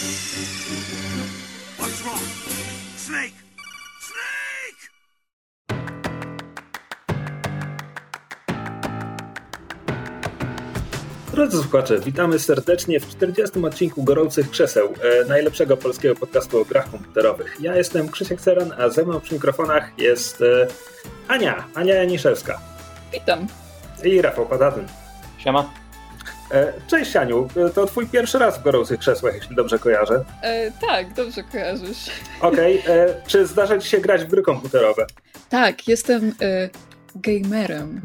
What's wrong? Snake! Snake! Drodzy słuchacze, witamy serdecznie w 40. odcinku Gorących Krzeseł, e, najlepszego polskiego podcastu o grach komputerowych. Ja jestem Krzysiek Seran, a ze mną przy mikrofonach jest e, Ania, Ania Janiszewska Witam. i Rafał Patatyn. Siema. E, Cześć Aniu, E, to twój pierwszy raz w Gorących Krzesłach, jeśli dobrze kojarzę. E, tak, dobrze kojarzysz. Okej, e, czy zdarza ci się grać w gry komputerowe? Tak, jestem gamerem.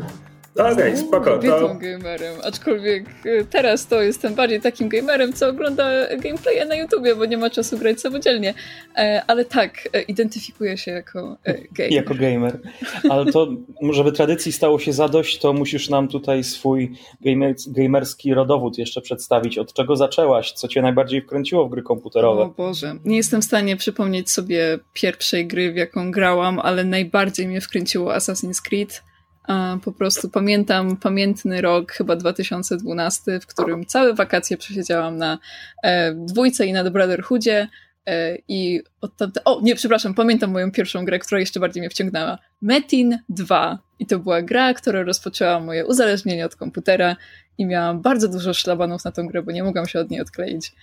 Okej, spoko, Kobietą to gamerem, aczkolwiek e, teraz to jestem bardziej takim gamerem, co ogląda gameplaye na YouTubie, bo nie ma czasu grać samodzielnie. E, ale tak, e, identyfikuję się jako gamer. Jako gamer. Ale to, żeby tradycji stało się zadość, to musisz nam tutaj swój gamer, gamerski rodowód jeszcze przedstawić. Od czego zaczęłaś? Co cię najbardziej wkręciło w gry komputerowe? O Boże, nie jestem w stanie przypomnieć sobie pierwszej gry, w jaką grałam, ale najbardziej mnie wkręciło Assassin's Creed. Po prostu pamiętam pamiętny rok, chyba 2012, w którym całe wakacje przesiedziałam na e, dwójce i na The Brotherhoodzie e, i od tamte... O, nie, przepraszam, pamiętam moją pierwszą grę, która jeszcze bardziej mnie wciągnęła. Metin 2. I to była gra, która rozpoczęła moje uzależnienie od komputera i miałam bardzo dużo szlabanów na tą grę, bo nie mogłam się od niej odkleić.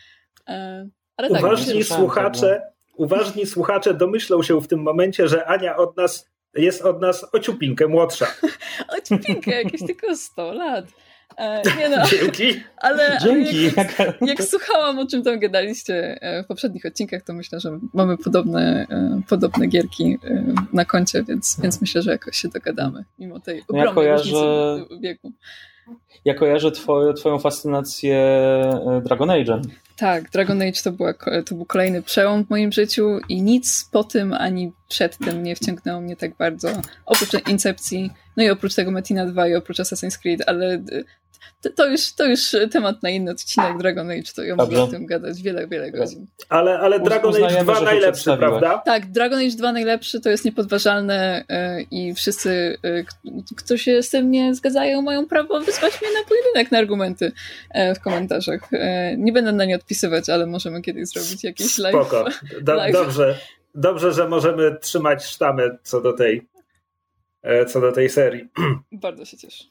E, ale tak, uważni słuchacze, uważni słuchacze domyślą się w tym momencie, że Ania od nas jest od nas o ciupinkę młodsza. Odpinkę, jakieś tylko 100 lat. E, nie no, Dzięki. ale, ale Dzięki. jak, jak słuchałam, o czym tam gadaliście e, w poprzednich odcinkach, to myślę, że mamy podobne, e, podobne gierki e, na koncie, więc, więc myślę, że jakoś się dogadamy, mimo tej No ja ogromnej kojarzę- różnicy wieku. Ja kojarzę twoje, twoją fascynację Dragon Age'em. Tak, Dragon Age to, była, to był kolejny przełom w moim życiu i nic po tym ani przed tym nie wciągnęło mnie tak bardzo. Oprócz Incepcji, no i oprócz tego Metina 2 i oprócz Assassin's Creed, ale y, to, to, już, to już temat na inny odcinek Dragon Age, to ja mogę o tym gadać wiele, wiele godzin. Ale, ale Dragon Age uznajemy, 2 że się najlepszy, prawda? Tak, Dragon Age 2 najlepszy, to jest niepodważalne y, i wszyscy, y, kto się z tym nie zgadzają, mają prawo wysłać mnie na pojedynek na argumenty e, w komentarzach. E, Nie będę na nie odpisywać, ale możemy kiedyś zrobić jakiś live. Spoko. Do, live. dobrze, dobrze, że możemy trzymać sztamę co do tej, e, co do tej serii. Bardzo się cieszę.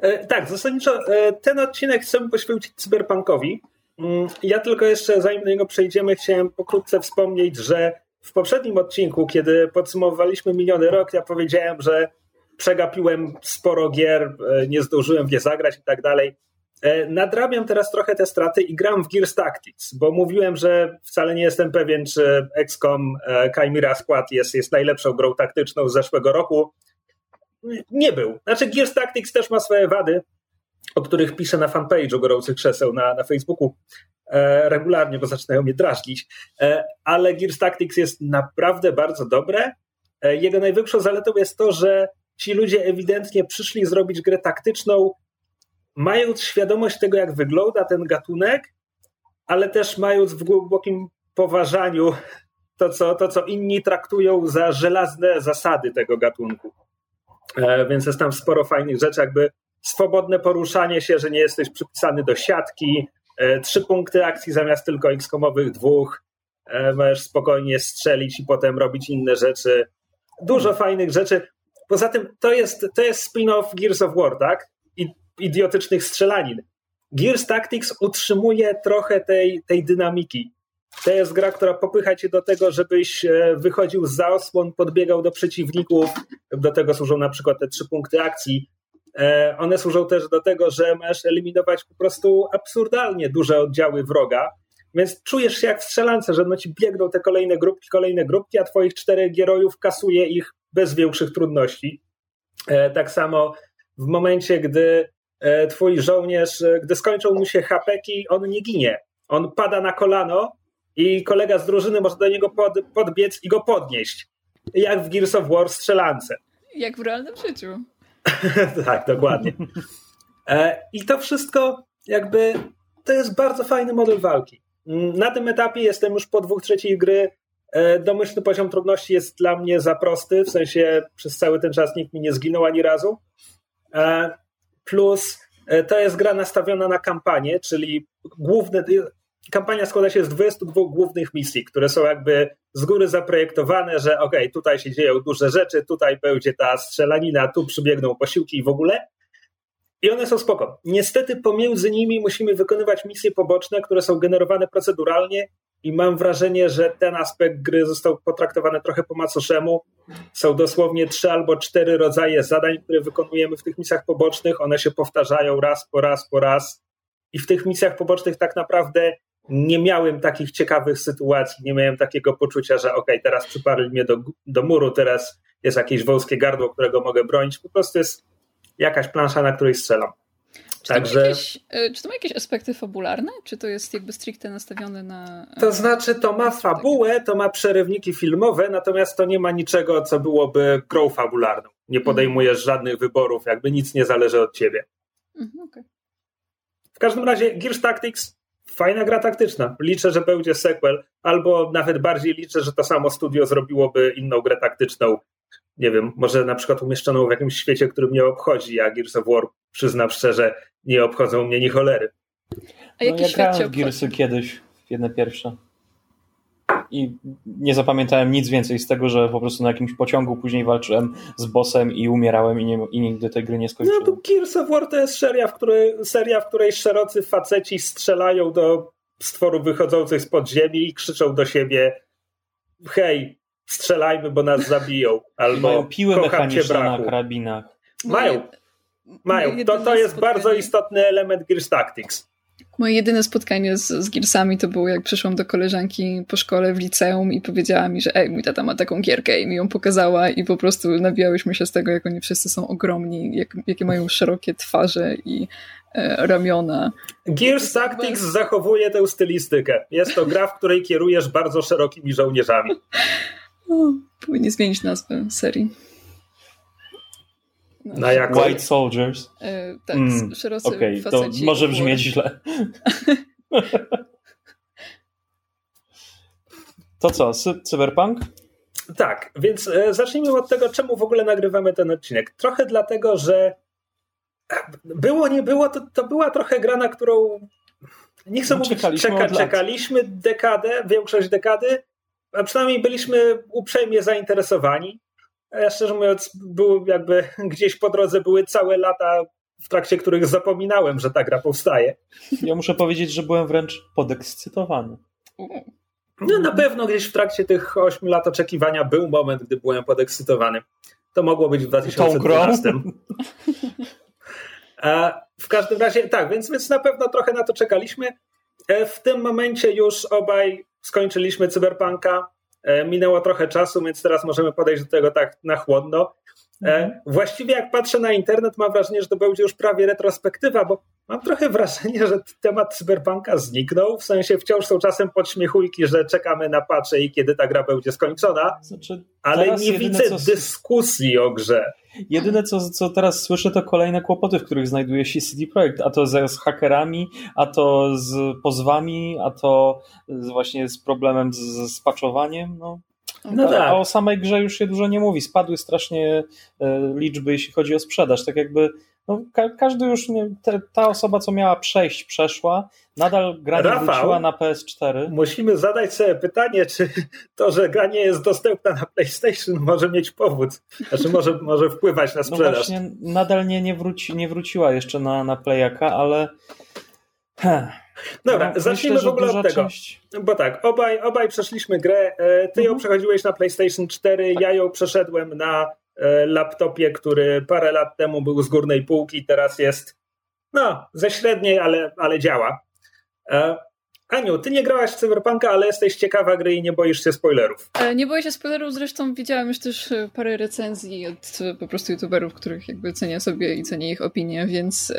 E, Tak, zasadniczo e, ten odcinek chcemy poświęcić cyberpunkowi. Mm, Ja tylko jeszcze, zanim do niego przejdziemy, chciałem pokrótce wspomnieć, że w poprzednim odcinku, kiedy podsumowywaliśmy miniony rok, ja powiedziałem, że przegapiłem sporo gier, nie zdążyłem w nie zagrać i tak dalej. E, Nadrabiam teraz trochę te straty i gram w Gears Tactics, bo mówiłem, że wcale nie jestem pewien, czy XCOM e, Chimera Squad jest, jest najlepszą grą taktyczną z zeszłego roku nie był. Znaczy Gears Tactics też ma swoje wady, o których piszę na fanpage'u Gorących Krzeseł na, na Facebooku e, regularnie, bo zaczynają mnie drażnić, ale Gears Tactics jest naprawdę bardzo dobre. Jego największą zaletą jest to, że ci ludzie ewidentnie przyszli zrobić grę taktyczną, mając świadomość tego, jak wygląda ten gatunek, ale też mając w głębokim poważaniu to, co, to, co inni traktują za żelazne zasady tego gatunku. E, Więc jest tam sporo fajnych rzeczy, jakby swobodne poruszanie się, że nie jesteś przypisany do siatki, e, trzy punkty akcji zamiast tylko x-komowych dwóch, e, możesz spokojnie strzelić i potem robić inne rzeczy. Dużo fajnych rzeczy. Poza tym to jest, to jest spin-off Gears of War, tak? Idiotycznych strzelanin. Gears Tactics utrzymuje trochę tej, tej dynamiki. To jest gra, która popycha cię do tego, żebyś e, wychodził za osłon, podbiegał do przeciwników. Do tego służą na przykład te trzy punkty akcji. E, One służą też do tego, że możesz eliminować po prostu absurdalnie duże oddziały wroga. Więc czujesz się jak w strzelance, że no ci biegną te kolejne grupki, kolejne grupki, a twoich czterech gierojów kasuje ich bez większych trudności. E, Tak samo w momencie, gdy twój żołnierz, e, gdy skończą mu się hapeki, on nie ginie. On pada na kolano i kolega z drużyny może do niego pod, podbiec i go podnieść. Jak w Gears of War strzelance. Jak w realnym życiu. tak, dokładnie. E, I to wszystko jakby to jest bardzo fajny model walki. Mm, Na tym etapie jestem już po dwóch trzecich gry. E, Domyślny poziom trudności jest dla mnie za prosty, w sensie przez cały ten czas nikt mi nie zginął ani razu. Plus e, to jest gra nastawiona na kampanię, czyli główne. kampania składa się z 22 głównych misji, które są jakby z góry zaprojektowane, że okej, okay, tutaj się dzieją duże rzeczy, tutaj będzie ta strzelanina, tu przybiegną posiłki i w ogóle. I one są spoko. Niestety pomiędzy nimi musimy wykonywać misje poboczne, które są generowane proceduralnie i mam wrażenie, że ten aspekt gry został potraktowany trochę po macoszemu. Są dosłownie trzy albo cztery rodzaje zadań, które wykonujemy w tych misjach pobocznych. One się powtarzają raz po raz po raz. I w tych misjach pobocznych tak naprawdę nie miałem takich ciekawych sytuacji, nie miałem takiego poczucia, że ok, teraz przyparli mnie do, do muru, teraz jest jakieś wąskie gardło, którego mogę bronić. Po prostu jest jakaś plansza, na której strzelam. Czy, Także... to jakieś, e, czy to ma jakieś aspekty fabularne? Czy to jest jakby stricte nastawione na. E, to znaczy, to ma fabułę, to ma przerywniki filmowe, natomiast to nie ma niczego, co byłoby grą fabularną. Nie podejmujesz mhm. żadnych wyborów, jakby nic nie zależy od ciebie. Mhm, okay. W każdym razie, Gears Tactics fajna gra taktyczna. Liczę, że będzie sequel, albo nawet bardziej liczę, że to samo studio zrobiłoby inną grę taktyczną. Nie wiem, może na przykład umieszczoną w jakimś świecie, który mnie obchodzi, a Gears of War, przyznam szczerze, nie obchodzą mnie ni cholery. A jaki no, ja grałem w Gearsy kiedyś, jedne pierwsze. I nie zapamiętałem nic więcej z tego, że po prostu na jakimś pociągu później walczyłem z bossem i umierałem i, nie, i nigdy tej gry nie skończyłem. No to Gears of War to jest seria, w której, seria, w której szerocy faceci strzelają do stworów wychodzących z podziemi i krzyczą do siebie hej, strzelajmy, bo nas zabiją. Albo Mają piły mechaniczne na karabinach. Mają. Mają. To, to jest bardzo istotny element Gears Tactics. Moje jedyne spotkanie z, z Gearsami to było jak przyszłam do koleżanki po szkole w liceum i powiedziała mi, że ej, mój tata ma taką gierkę i mi ją pokazała i po prostu nabijałyśmy się z tego, jak oni wszyscy są ogromni, jak, jakie mają szerokie twarze i e, ramiona. Gears Tactics zachowuje tę stylistykę. Jest to gra, w której kierujesz bardzo szerokimi żołnierzami. O, powinni zmienić nazwę serii. No, na jako... White Soldiers. Yy, tak, mm, szerocy okay, to może brzmieć źle. to co, cyberpunk? Tak, więc e, zacznijmy od tego, czemu w ogóle nagrywamy ten odcinek. Trochę dlatego, że było, nie było, to, to była trochę gra, na którą nie chcę no, mówić, czekaliśmy, czeka, czekaliśmy dekadę, większość dekady, a przynajmniej byliśmy uprzejmie zainteresowani. Ja szczerze mówiąc, był jakby gdzieś po drodze były całe lata, w trakcie których zapominałem, że ta gra powstaje. Ja muszę powiedzieć, że byłem wręcz podekscytowany. No na pewno gdzieś w trakcie tych 8 lat oczekiwania był moment, gdy byłem podekscytowany. To mogło być w 2012. A w każdym razie tak, więc, więc na pewno trochę na to czekaliśmy. E, w tym momencie już obaj skończyliśmy Cyberpunka. E, minęło trochę czasu, więc teraz możemy podejść do tego tak na chłodno. E. Właściwie jak patrzę na internet, mam wrażenie, że to będzie już prawie retrospektywa, bo mam trochę wrażenie, że temat cyberpunka zniknął. W sensie wciąż są czasem podśmiechujki, że czekamy na patche i kiedy ta gra będzie skończona, znaczy, ale nie widzę co... dyskusji o grze. Jedyne, co, co teraz słyszę, to kolejne kłopoty, w których znajduje się CD Projekt, a to z, z hakerami, a to z pozwami, a to z, właśnie z problemem z, z patchowaniem. No. No tak. A o samej grze już się dużo nie mówi. Spadły strasznie e, liczby, jeśli chodzi o sprzedaż. Tak jakby no, ka każdy już, nie, te, ta osoba, co miała przejść, przeszła. Nadal gra nie wróciła na PS4. Musimy zadać sobie pytanie, czy to, że gra nie jest dostępna na PlayStation może mieć powód. Znaczy może, może wpływać na no sprzedaż. No właśnie, nadal nie, nie, wróci, nie wróciła jeszcze na, na Playaka, ale... Heh. Dobra, no, zacznijmy myślę, w ogóle od tego. Część... Bo tak, obaj, obaj przeszliśmy grę. E, ty ją mhm. przechodziłeś na PlayStation 4, tak. ja ją przeszedłem na e, laptopie, który parę lat temu był z górnej półki, teraz jest no, ze średniej, ale, ale działa. Aniu, ty nie grałaś w Cyberpunka, ale jesteś ciekawa gry i nie boisz się spoilerów. E, nie boję się spoilerów, zresztą widziałam już też e, parę recenzji od e, po prostu youtuberów, których jakby cenię sobie i cenię ich opinię, więc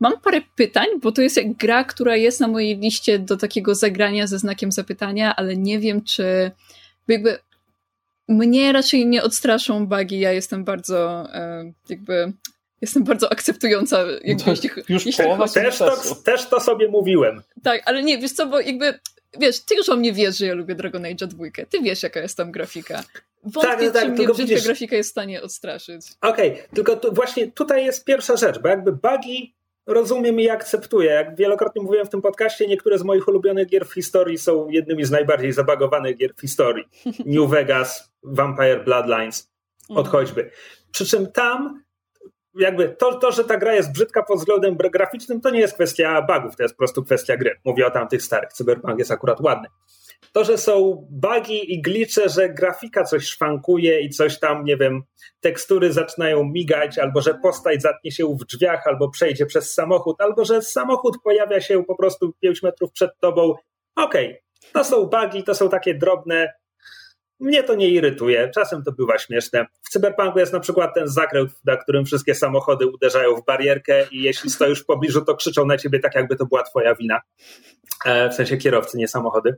mam parę pytań, bo to jest gra, która jest na mojej liście do takiego zagrania ze znakiem zapytania, ale nie wiem, czy jakby mnie raczej nie odstraszą bugi, ja jestem bardzo jakby jestem bardzo akceptująca. Jakby, jeśli, już jeśli połowa też, to, też to sobie mówiłem. Tak, ale nie, wiesz co, bo jakby, wiesz, ty już o mnie wiesz, że ja lubię Dragon Age 2. Ty wiesz, jaka jest tam grafika. Wątpię, tak, tak, czy mnie brzydka widzisz... grafika jest w stanie odstraszyć. Okej, okay, tylko tu, właśnie tutaj jest pierwsza rzecz, bo jakby bugi rozumiem i akceptuję. Jak wielokrotnie mówiłem w tym podcaście, niektóre z moich ulubionych gier w historii są jednymi z najbardziej zabagowanych gier w historii. New Vegas, Vampire Bloodlines, od choćby. Przy czym tam jakby to, to, że ta gra jest brzydka pod względem graficznym, to nie jest kwestia bugów, to jest po prostu kwestia gry. Mówię o tamtych starych. Cyberpunk jest akurat ładny. To, że są bugi i glicze, że grafika coś szwankuje i coś tam, nie wiem, tekstury zaczynają migać, albo że postać zatnie się w drzwiach, albo przejdzie przez samochód, albo że samochód pojawia się po prostu 5 metrów przed tobą. Okej, okay. to są bugi, to są takie drobne, mnie to nie irytuje, czasem to bywa śmieszne. W Cyberpunku jest na przykład ten zakręt, na którym wszystkie samochody uderzają w barierkę i jeśli stoisz w pobliżu, to krzyczą na ciebie tak, jakby to była twoja wina. E, w sensie kierowcy, nie samochody.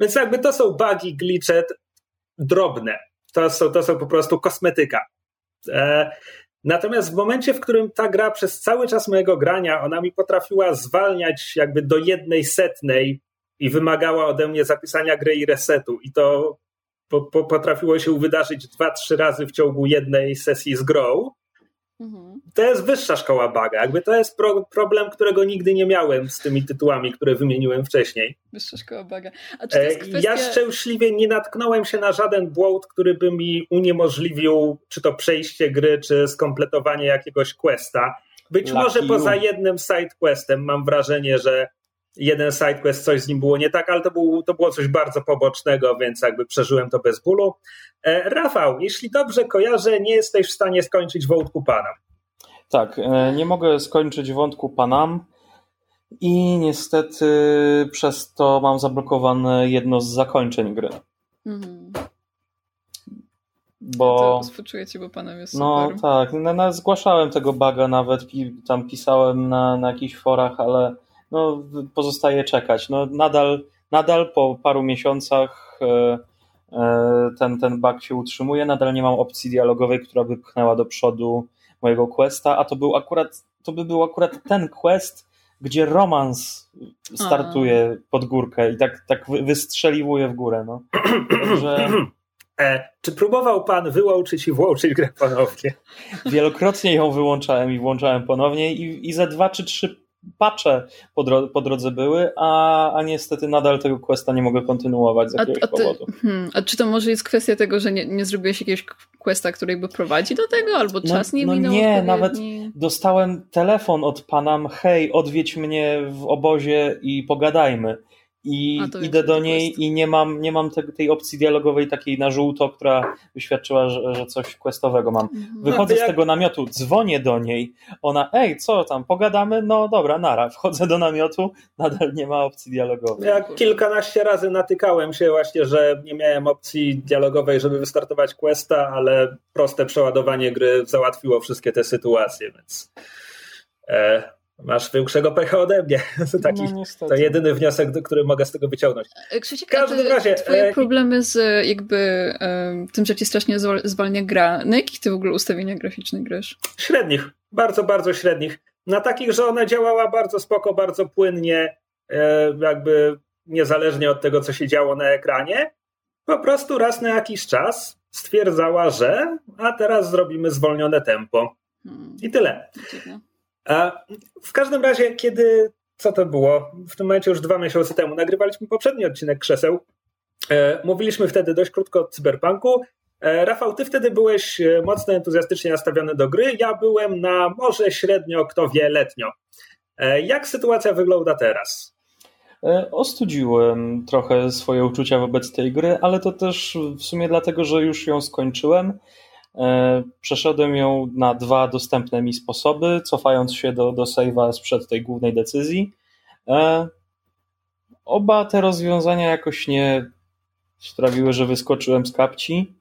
Więc jakby to są bugi, glitche drobne. To są, to są po prostu kosmetyka. E, natomiast w momencie, w którym ta gra przez cały czas mojego grania, ona mi potrafiła zwalniać jakby do jednej setnej i wymagała ode mnie zapisania gry i resetu. I to po, po, potrafiło się wydarzyć dwa, trzy razy w ciągu jednej sesji z grą, mhm. to jest wyższa szkoła baga. Jakby to jest pro, problem, którego nigdy nie miałem z tymi tytułami, które wymieniłem wcześniej. Wyższa szkoła baga. E, kwestia... Ja szczęśliwie nie natknąłem się na żaden błąd, który by mi uniemożliwił czy to przejście gry, czy skompletowanie jakiegoś questa. Być Lucky może poza jednym side questem mam wrażenie, że jeden sidequest, coś z nim było nie tak, ale to, był, to było coś bardzo pobocznego, więc jakby przeżyłem to bez bólu. E, Rafał, jeśli dobrze kojarzę, nie jesteś w stanie skończyć wątku Panam. Tak, e, nie mogę skończyć wątku Panam i niestety przez to mam zablokowane jedno z zakończeń gry. Mhm. Bo. to współczuję ci, bo panem jest no, super. tak, no, no, zgłaszałem tego baga nawet, tam pisałem na, na jakichś forach, ale no, pozostaje czekać. No, nadal, nadal po paru miesiącach e, e, ten, ten bug się utrzymuje, nadal nie mam opcji dialogowej, która by pchnęła do przodu mojego questa, a to był akurat, to by był akurat ten quest, gdzie romans startuje pod górkę i tak, tak wystrzeliwuje w górę. No. Także... E, czy próbował pan wyłączyć i włączyć grę ponownie? Wielokrotnie ją wyłączałem i włączałem ponownie i, i za dwa czy trzy pacze po, dro po drodze były, a, a niestety nadal tego questa nie mogę kontynuować z jakiegoś a, a ty, powodu. Hmm, a czy to może jest kwestia tego, że nie, nie zrobiłeś jakiegoś questa, który by prowadzi do tego, albo no, czas nie no minął? Nie, nawet dostałem telefon od pana, hej, odwiedź mnie w obozie i pogadajmy i idę do niej quest. i nie mam, nie mam te, tej opcji dialogowej takiej na żółto, która wyświadczyła, że, że coś questowego mam. Mhm. Wychodzę no, jak... z tego namiotu, dzwonię do niej, ona, ej, co tam, pogadamy? No dobra, nara. Wchodzę do namiotu, nadal nie ma opcji dialogowej. Ja kilkanaście razy natykałem się właśnie, że nie miałem opcji dialogowej, żeby wystartować questa, ale proste przeładowanie gry załatwiło wszystkie te sytuacje, więc... E, Masz większego pecha ode mnie. To, taki, no, to jedyny wniosek, który mogę z tego wyciągnąć. E, Krzysiek, w każdym razie. Twoje e... problemy z e, jakby e, tym, że ci strasznie zwalnia gra. Na jakich ty w ogóle ustawieniach graficznych grasz? Średnich. Bardzo, bardzo średnich. Na takich, że ona działała bardzo spoko, bardzo płynnie, e, jakby niezależnie od tego, co się działo na ekranie. Po prostu raz na jakiś czas stwierdzała, że a teraz zrobimy zwolnione tempo. Hmm. I tyle. Dziwne. W każdym razie, kiedy, co to było? W tym momencie już dwa miesiące temu nagrywaliśmy poprzedni odcinek Krzeseł. E, mówiliśmy wtedy dość krótko o cyberpunku. E, Rafał, ty wtedy byłeś e, mocno entuzjastycznie nastawiony do gry. Ja byłem na może średnio, kto wie, letnio. Jak sytuacja wygląda teraz? Ostudziłem trochę swoje uczucia wobec tej gry, ale to też w sumie dlatego, że już ją skończyłem przeszedłem ją na dwa dostępne mi sposoby, cofając się do, do save'a sprzed tej głównej decyzji. E, oba te rozwiązania jakoś nie sprawiły, że wyskoczyłem z kapci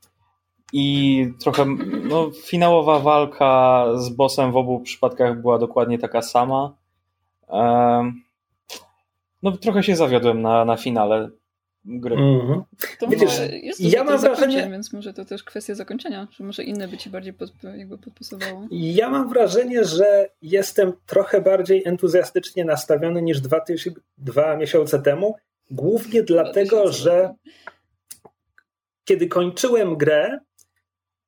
i trochę no, finałowa walka z bossem w obu przypadkach była dokładnie taka sama. E, no trochę się zawiodłem na, na finale gry. Mm-hmm. To Widzisz, jest to ja mam wrażenie, więc może to też kwestia zakończenia, że może inne by ci bardziej pod, jakby podpasowało. Ja mam wrażenie, że jestem trochę bardziej entuzjastycznie nastawiony niż dwa, tyś, dwa miesiące temu, głównie dlatego, że kiedy kończyłem grę,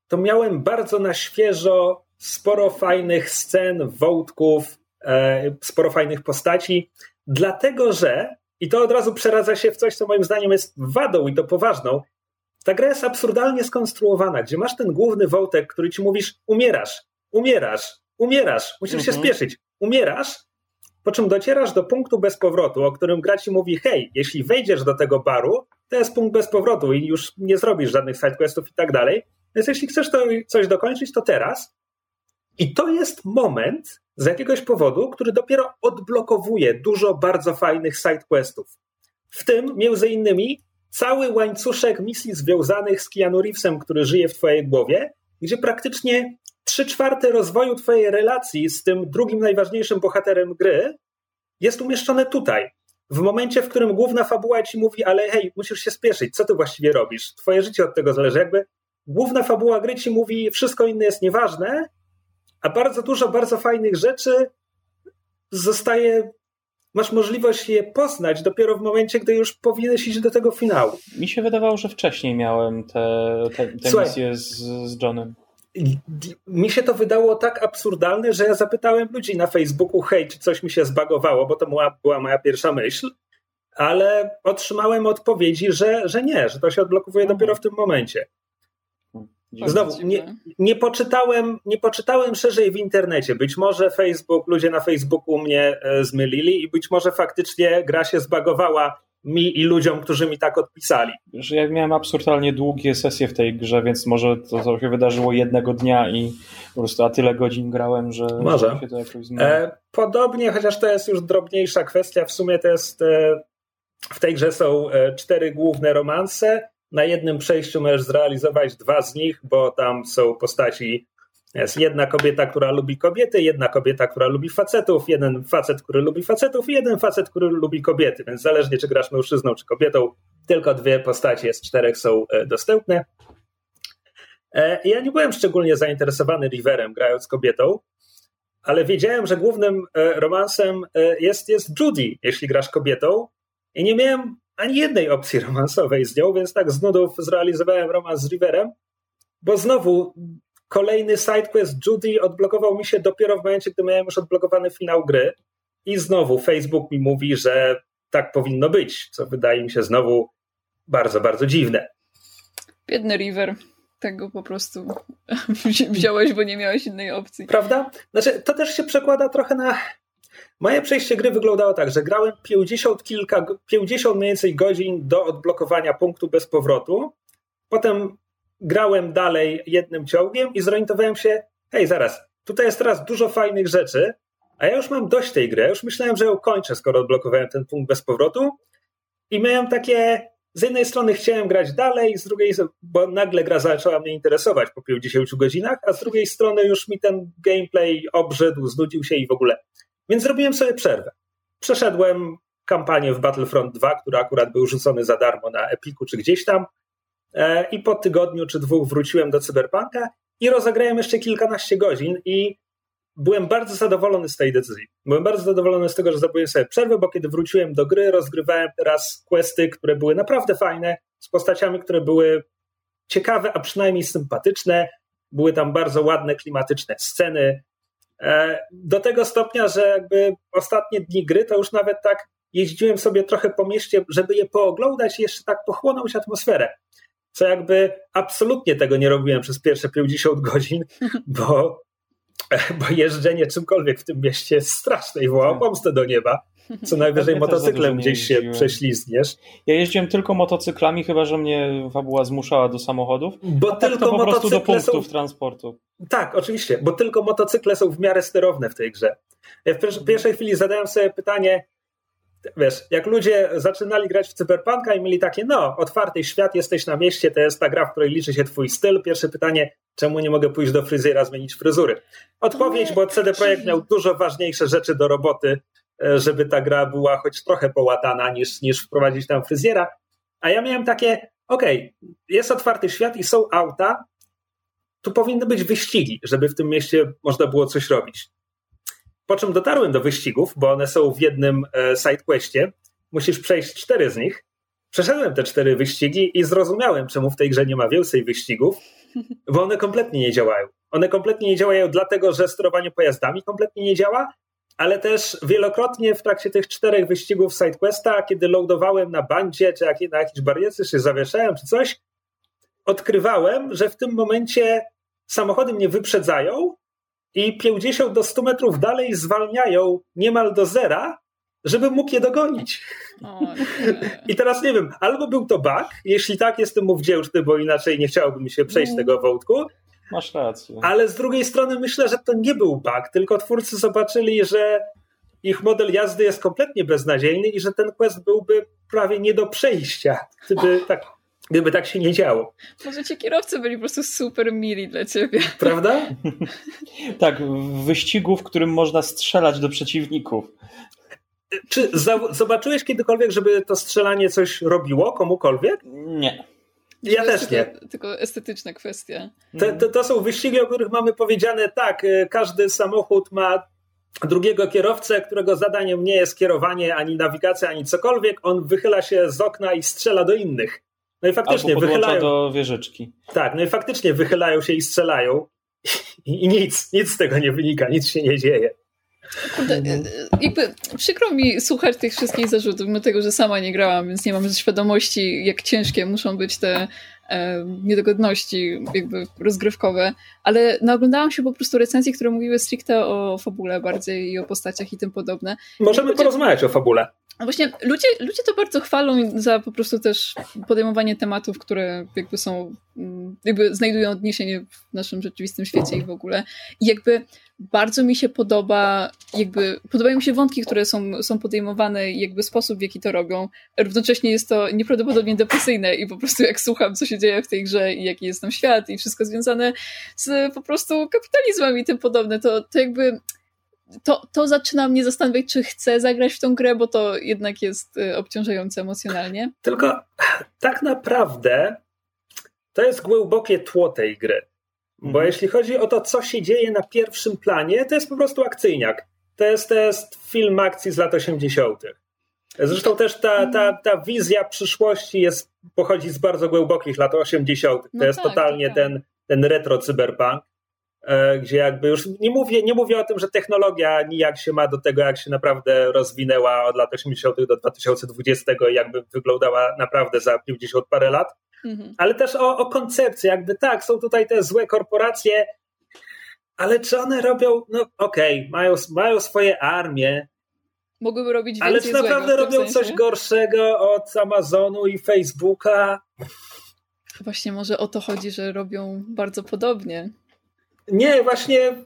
to miałem bardzo na świeżo sporo fajnych scen, wątków, e, sporo fajnych postaci, dlatego że, i to od razu przeradza się w coś, co moim zdaniem jest wadą i to poważną, ta gra jest absurdalnie skonstruowana, gdzie masz ten główny wątek, który ci mówisz, umierasz, umierasz, umierasz, musisz się Mhm. spieszyć, umierasz, po czym docierasz do punktu bez powrotu, o którym gra ci mówi, hej, jeśli wejdziesz do tego baru, to jest punkt bez powrotu i już nie zrobisz żadnych sidequestów i tak dalej. Więc jeśli chcesz to, coś dokończyć, to teraz. I to jest moment z jakiegoś powodu, który dopiero odblokowuje dużo bardzo fajnych sidequestów. W tym, między innymi, cały łańcuszek misji związanych z Keanu Reevesem, który żyje w twojej głowie, gdzie praktycznie trzy czwarte rozwoju twojej relacji z tym drugim najważniejszym bohaterem gry jest umieszczone tutaj. W momencie, w którym główna fabuła ci mówi, ale hej, musisz się spieszyć, co ty właściwie robisz? Twoje życie od tego zależy. Jakby główna fabuła gry ci mówi, wszystko inne jest nieważne, a bardzo dużo bardzo fajnych rzeczy zostaje, masz możliwość je poznać dopiero w momencie, gdy już powinieneś iść do tego finału. Mi się wydawało, że wcześniej miałem te, te, te Słuchaj. misje z, z Johnem. Mi się to wydało tak absurdalne, że ja zapytałem ludzi na Facebooku, hej, czy coś mi się zbagowało, bo to była, była moja pierwsza myśl, ale otrzymałem odpowiedzi, że, że nie, że to się odblokowuje Mhm. dopiero w tym momencie. Znowu, nie, nie, poczytałem, nie poczytałem szerzej w internecie. Być może Facebook, ludzie na Facebooku mnie e, zmylili i być może faktycznie gra się zbagowała mi i ludziom, którzy mi tak odpisali. Że ja miałem absurdalnie długie sesje w tej grze, więc może to, to się wydarzyło jednego dnia i po prostu a tyle godzin grałem, że Może. że się to jakoś zmieniło. E, podobnie, chociaż to jest już drobniejsza kwestia, w sumie to jest e, w tej grze są e, cztery główne romanse. Na jednym przejściu możesz zrealizować dwa z nich, bo tam są postaci. Jest jedna kobieta, która lubi kobiety, jedna kobieta, która lubi facetów, jeden facet, który lubi facetów i jeden facet, który lubi kobiety. Więc zależnie, czy grasz mężczyzną, czy kobietą, tylko dwie postacie z czterech są e, dostępne. E, Ja nie byłem szczególnie zainteresowany Riverem, grając kobietą, ale wiedziałem, że głównym e, romansem jest, jest Judy, jeśli grasz kobietą. I nie miałem ani jednej opcji romansowej z nią, więc tak z nudów zrealizowałem romans z Riverem, bo znowu kolejny sidequest Judy odblokował mi się dopiero w momencie, gdy miałem już odblokowany finał gry. I znowu Facebook mi mówi, że tak powinno być, co wydaje mi się znowu bardzo, bardzo dziwne. Biedny River. Tego po prostu wzi- wziąłeś, bo nie miałeś innej opcji. Prawda? Znaczy, to też się przekłada trochę na. Moje przejście gry wyglądało tak, że grałem 50 kilka, 50 mniej więcej godzin do odblokowania punktu bez powrotu. Potem grałem dalej jednym ciągiem i zorientowałem się, hej, zaraz, tutaj jest teraz dużo fajnych rzeczy, a ja już mam dość tej gry. Ja już myślałem, że ją kończę, skoro odblokowałem ten punkt bez powrotu. I miałem takie, z jednej strony chciałem grać dalej, z drugiej, bo nagle gra zaczęła mnie interesować po 50 godzinach, a z drugiej strony już mi ten gameplay obrzydł, znudził się i w ogóle. Więc zrobiłem sobie przerwę. Przeszedłem kampanię w Battlefront 2, który akurat był rzucony za darmo na Epiku czy gdzieś tam. E, I po tygodniu czy dwóch wróciłem do Cyberpunka i rozegrałem jeszcze kilkanaście godzin i byłem bardzo zadowolony z tej decyzji. Byłem bardzo zadowolony z tego, że zrobiłem sobie przerwę, bo kiedy wróciłem do gry, rozgrywałem teraz questy, które były naprawdę fajne, z postaciami, które były ciekawe, a przynajmniej sympatyczne. Były tam bardzo ładne, klimatyczne sceny. E, Do tego stopnia, że jakby ostatnie dni gry to już nawet tak jeździłem sobie trochę po mieście, żeby je pooglądać i jeszcze tak pochłonąć atmosferę. Co jakby absolutnie tego nie robiłem przez pierwsze 50 godzin, bo, bo jeżdżenie czymkolwiek w tym mieście jest straszne i woła o pomstę do nieba. Co najwyżej Ja motocyklem gdzieś się jeździłem. prześlizgniesz. Ja jeździłem tylko motocyklami, chyba że mnie fabuła zmuszała do samochodów. Bo A tak tylko to po prostu do motocykle są punktów transportu. Tak, oczywiście, bo tylko motocykle są w miarę sterowne w tej grze. Ja w pier- pierwszej chwili zadałem sobie pytanie, wiesz, jak ludzie zaczynali grać w Cyberpunka i mieli takie, no, otwarty świat, jesteś na mieście, to jest ta gra, w której liczy się twój styl. Pierwsze pytanie, czemu nie mogę pójść do fryzjera, zmienić fryzury? Odpowiedź, bo CD Projekt miał dużo ważniejsze rzeczy do roboty, żeby ta gra była choć trochę połatana, niż, niż wprowadzić tam fryzjera. A ja miałem takie, okej, jest otwarty świat i są auta, tu powinny być wyścigi, żeby w tym mieście można było coś robić. Po czym dotarłem do wyścigów, bo one są w jednym e, sidequestie. Musisz przejść cztery z nich. Przeszedłem te cztery wyścigi i zrozumiałem, czemu w tej grze nie ma więcej wyścigów, bo one kompletnie nie działają. One kompletnie nie działają dlatego, że sterowanie pojazdami kompletnie nie działa, ale też wielokrotnie w trakcie tych czterech wyścigów SideQuesta, kiedy loadowałem na bandzie, czy jak, na jakiejś barierce się zawieszałem, czy coś, odkrywałem, że w tym momencie samochody mnie wyprzedzają i 50 do 100 metrów dalej zwalniają niemal do zera, żebym mógł je dogonić. I teraz nie wiem, albo był to bug, jeśli tak, jestem mu wdzięczny, bo inaczej nie chciałoby mi się przejść mm. tego wątku. Masz rację. Ale z drugiej strony myślę, że to nie był bug, tylko twórcy zobaczyli, że ich model jazdy jest kompletnie beznadziejny i że ten quest byłby prawie nie do przejścia, gdyby tak, gdyby tak się nie działo. Może ci kierowcy byli po prostu super mili dla ciebie. Prawda? tak, w wyścigu, w którym można strzelać do przeciwników. Czy zobaczyłeś kiedykolwiek, żeby to strzelanie coś robiło komukolwiek? Nie. Ja też tylko, nie. Tylko estetyczna kwestia. To, to, to, są wyścigi, o których mamy powiedziane tak, e, każdy samochód ma drugiego kierowcę, którego zadaniem nie jest kierowanie, ani nawigacja, ani cokolwiek. On wychyla się z okna i strzela do innych. No i faktycznie Albo wychylają. do wieżyczki. Tak, no i faktycznie wychylają się i strzelają. I, I nic, nic z tego nie wynika, nic się nie dzieje. Kurde, e, e, jakby przykro mi słuchać tych wszystkich zarzutów, mimo tego, że sama nie grałam, więc nie mam świadomości, jak ciężkie muszą być te e, niedogodności jakby rozgrywkowe, ale naoglądałam się po prostu recenzji, które mówiły stricte o fabule bardziej i o postaciach i tym podobne. Możemy porozmawiać o fabule. Właśnie ludzie, ludzie to bardzo chwalą za po prostu też podejmowanie tematów, które jakby są, mm, jakby znajdują odniesienie w naszym rzeczywistym świecie i w ogóle. I jakby bardzo mi się podoba, jakby podobają mi się wątki, które są, są podejmowane i jakby sposób, w jaki to robią. Równocześnie jest to nieprawdopodobnie depresyjne i po prostu jak słucham, co się dzieje w tej grze i jaki jest tam świat i wszystko związane z po prostu kapitalizmem i tym podobne, to, to jakby to, to zaczyna mnie zastanawiać, czy chcę zagrać w tą grę, bo to jednak jest y, obciążające emocjonalnie. Tylko tak naprawdę to jest głębokie tło tej gry. Bo mhm. jeśli chodzi o to, co się dzieje na pierwszym planie, to jest po prostu akcyjniak. To jest, to jest film akcji z lat 80. Zresztą też ta, ta, ta wizja przyszłości jest, pochodzi z bardzo głębokich lat 80. To no jest tak, totalnie tak. Ten, ten retro cyberpunk. E, gdzie jakby już nie mówię, nie mówię o tym, że technologia nijak się ma do tego, jak się naprawdę rozwinęła od lat 80. do 2020 i jakby wyglądała naprawdę za 50 parę lat, mhm. ale też o, o koncepcji, jakby tak, są tutaj te złe korporacje, ale czy one robią, no okej, okay, mają, mają swoje armie, Mogłyby robić więcej Ale czy naprawdę robią sensie? coś gorszego od Amazonu i Facebooka? Właśnie może o to chodzi, że robią bardzo podobnie. Nie, właśnie.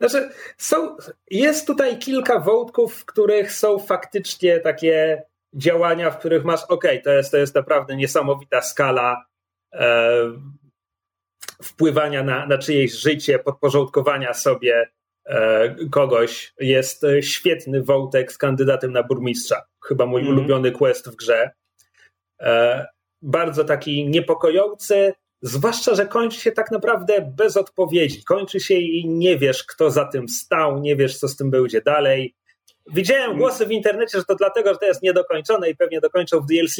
Znaczy, są, jest tutaj kilka wątków, w których są faktycznie takie działania, w których masz, ok, to jest, to jest naprawdę niesamowita skala e, wpływania na, na czyjeś życie, podporządkowania sobie e, kogoś. Jest świetny wątek z kandydatem na burmistrza. Chyba mój mm. ulubiony quest w grze. E, bardzo taki niepokojący, Zwłaszcza, że kończy się tak naprawdę bez odpowiedzi. Kończy się i nie wiesz, kto za tym stał, nie wiesz, co z tym będzie dalej. Widziałem głosy w internecie, że to dlatego, że to jest niedokończone i pewnie dokończą w DLC.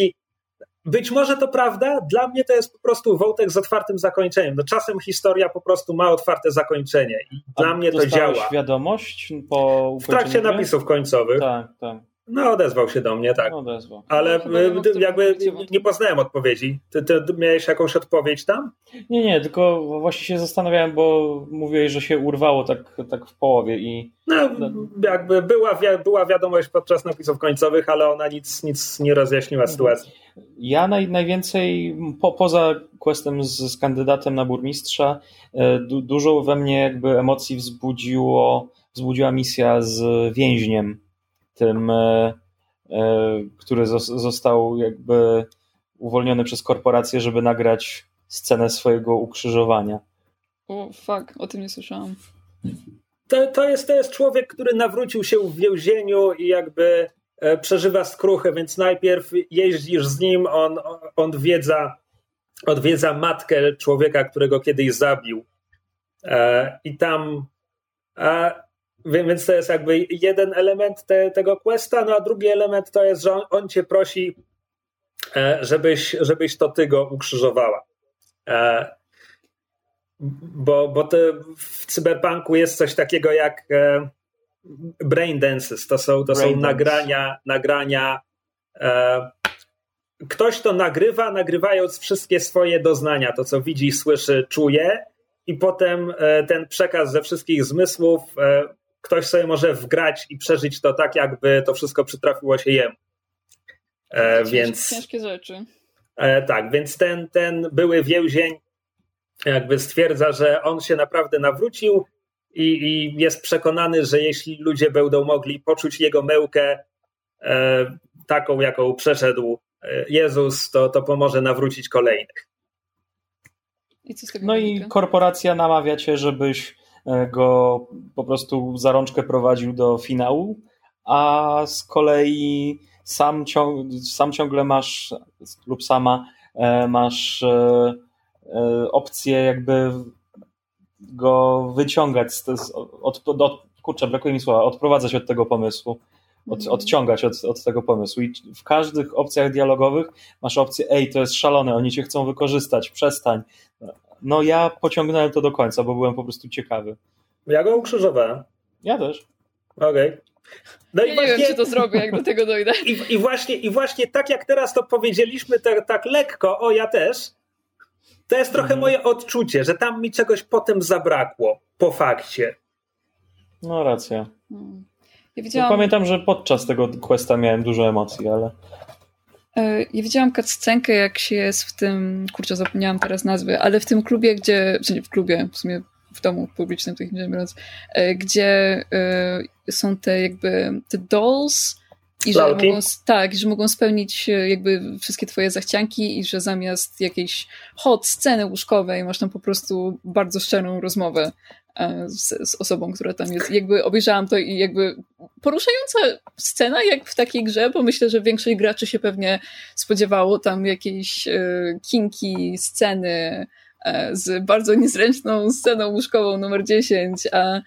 Być może to prawda, dla mnie to jest po prostu wątek z otwartym zakończeniem. No czasem historia po prostu ma otwarte zakończenie i A dla mnie to działa. wiadomość po W trakcie napisów końcowych. Tak, tak. No, odezwał się do mnie, tak. No, odezwał. Ale no, jakby nie poznałem odpowiedzi. Ty, ty, miałeś jakąś odpowiedź tam? Nie, nie, tylko właśnie się zastanawiałem, bo mówiłeś, że się urwało tak, tak w połowie i... No, no. jakby była, była wiadomość podczas napisów końcowych, ale ona nic, nic nie rozjaśniła mhm. sytuacji. Ja naj, najwięcej, po, poza questem z, z kandydatem na burmistrza, e, du, dużo we mnie jakby emocji wzbudziło, wzbudziła misja z więźniem tym, e, e, który został jakby uwolniony przez korporację, żeby nagrać scenę swojego ukrzyżowania. O, fuck, o tym nie słyszałam. To, to, jest, to jest człowiek, który nawrócił się w więzieniu i jakby e, przeżywa skruchę, więc najpierw jeździsz z nim, on, on odwiedza, odwiedza matkę człowieka, którego kiedyś zabił. I tam więc to jest jakby jeden element te, tego questa, no a drugi element to jest, że on, on cię prosi, e, żebyś, żebyś to ty go ukrzyżowała. E, bo, bo w cyberpunku jest coś takiego jak, e, brain dances, to są, to są nagrania, nagrania ktoś to nagrywa, nagrywając wszystkie swoje doznania, to co widzi, słyszy, czuje i potem ten przekaz ze wszystkich zmysłów ktoś sobie może wgrać i przeżyć to tak, jakby to wszystko przytrafiło się jemu. E, więc ciężkie rzeczy. E, tak, więc ten, ten były więzień jakby stwierdza, że on się naprawdę nawrócił i, i jest przekonany, że jeśli ludzie będą mogli poczuć jego mełkę e, taką, jaką przeszedł e, Jezus, to, to pomoże nawrócić kolejnych. I no i korporacja namawia cię, żebyś go po prostu za rączkę prowadził do finału, a z kolei sam, ciąg, sam ciągle masz lub sama e, masz opcję jakby go wyciągać z, od, od kurczę, brakuje mi słowa, odprowadzać od tego pomysłu od, mhm. odciągać od, od tego pomysłu. I w każdych opcjach dialogowych masz opcję, ej, to jest szalone, oni cię chcą wykorzystać, przestań. No ja pociągnąłem to do końca, bo byłem po prostu ciekawy. Ja go ukrzyżowałem. Ja też. Okej. Okay. No ja i właśnie, nie wiem, czy to zrobię, jak do tego dojdę. I, i, właśnie, I właśnie tak jak teraz to powiedzieliśmy tak, tak lekko, o ja też, to jest trochę mhm. moje odczucie, że tam mi czegoś potem zabrakło po fakcie. No racja. Hmm. Ja widziałam... Pamiętam, że podczas tego questa miałem dużo emocji, ale... E, ja widziałam cutscenkę, jak się jest w tym, kurczę, zapomniałam teraz nazwy, ale w tym klubie, gdzie, nie w klubie, w sumie w domu publicznym, tych nie biorąc, e, gdzie e, są te jakby te dolls i że mogą, tak, że mogą spełnić jakby wszystkie twoje zachcianki i że zamiast jakiejś hot sceny łóżkowej masz tam po prostu bardzo szczerą rozmowę z, z, osobą, która tam jest. Jakby obejrzałam to i jakby poruszająca scena jak w takiej grze, bo myślę, że większość graczy się pewnie spodziewało tam jakiejś e, kinki, sceny e, z bardzo niezręczną sceną łóżkową numer 10, a,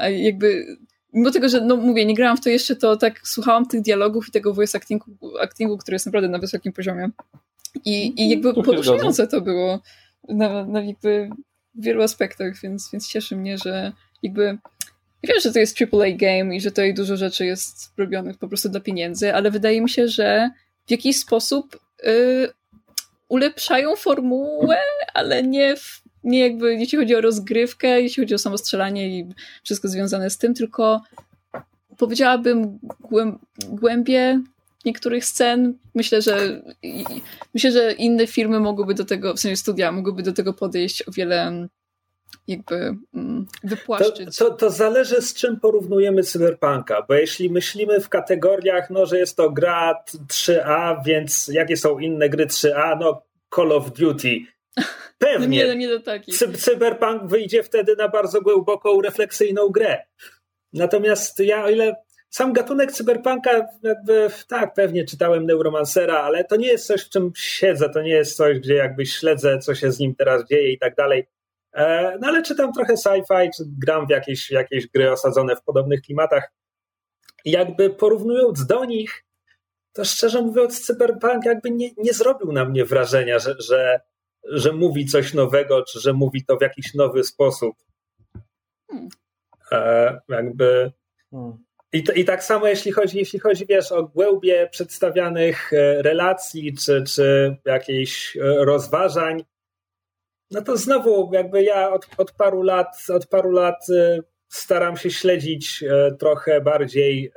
a jakby mimo tego, że no mówię, nie grałam w to jeszcze, to tak słuchałam tych dialogów i tego voice actingu, actingu który jest naprawdę na wysokim poziomie. I, i jakby poruszające to było. No, no jakby w wielu aspektach, więc, więc cieszy mnie, że jakby wiem, że to jest AAA game i że tutaj dużo rzeczy jest robionych po prostu dla pieniędzy, ale wydaje mi się, że w jakiś sposób y, ulepszają formułę, ale nie, w, nie jakby jeśli chodzi o rozgrywkę, jeśli chodzi o samo strzelanie i wszystko związane z tym, tylko powiedziałabym głębie niektórych scen. Myślę, że myślę, że inne firmy mogłyby do tego, w sensie studia, mogłyby do tego podejść o wiele jakby mm, wypłaszczyć. To, to, to, zależy z czym porównujemy Cyberpunka, bo jeśli myślimy w kategoriach, no, że jest to gra 3A, więc jakie są inne gry 3A? No Call of Duty. Pewnie. nie, nie do takich. Cyberpunk wyjdzie wtedy na bardzo głęboką, refleksyjną grę. Natomiast ja, o ile sam gatunek cyberpunka, jakby tak, pewnie czytałem Neuromancera, ale to nie jest coś, w czym siedzę, to nie jest coś, gdzie jakby śledzę, co się z nim teraz dzieje i tak dalej. E, no ale czytam trochę sci-fi, czy gram w jakieś, jakieś gry osadzone w podobnych klimatach. I jakby porównując do nich, to szczerze mówiąc, cyberpunk jakby nie, nie zrobił na mnie wrażenia, że, że, że mówi coś nowego, czy że mówi to w jakiś nowy sposób. Hmm. E, jakby. Hmm. I, I tak samo jeśli chodzi, jeśli chodzi, wiesz, o głębie przedstawianych e, relacji, czy, czy jakichś e, rozważań, no to znowu jakby ja od, od paru lat, od paru lat e, staram się śledzić trochę bardziej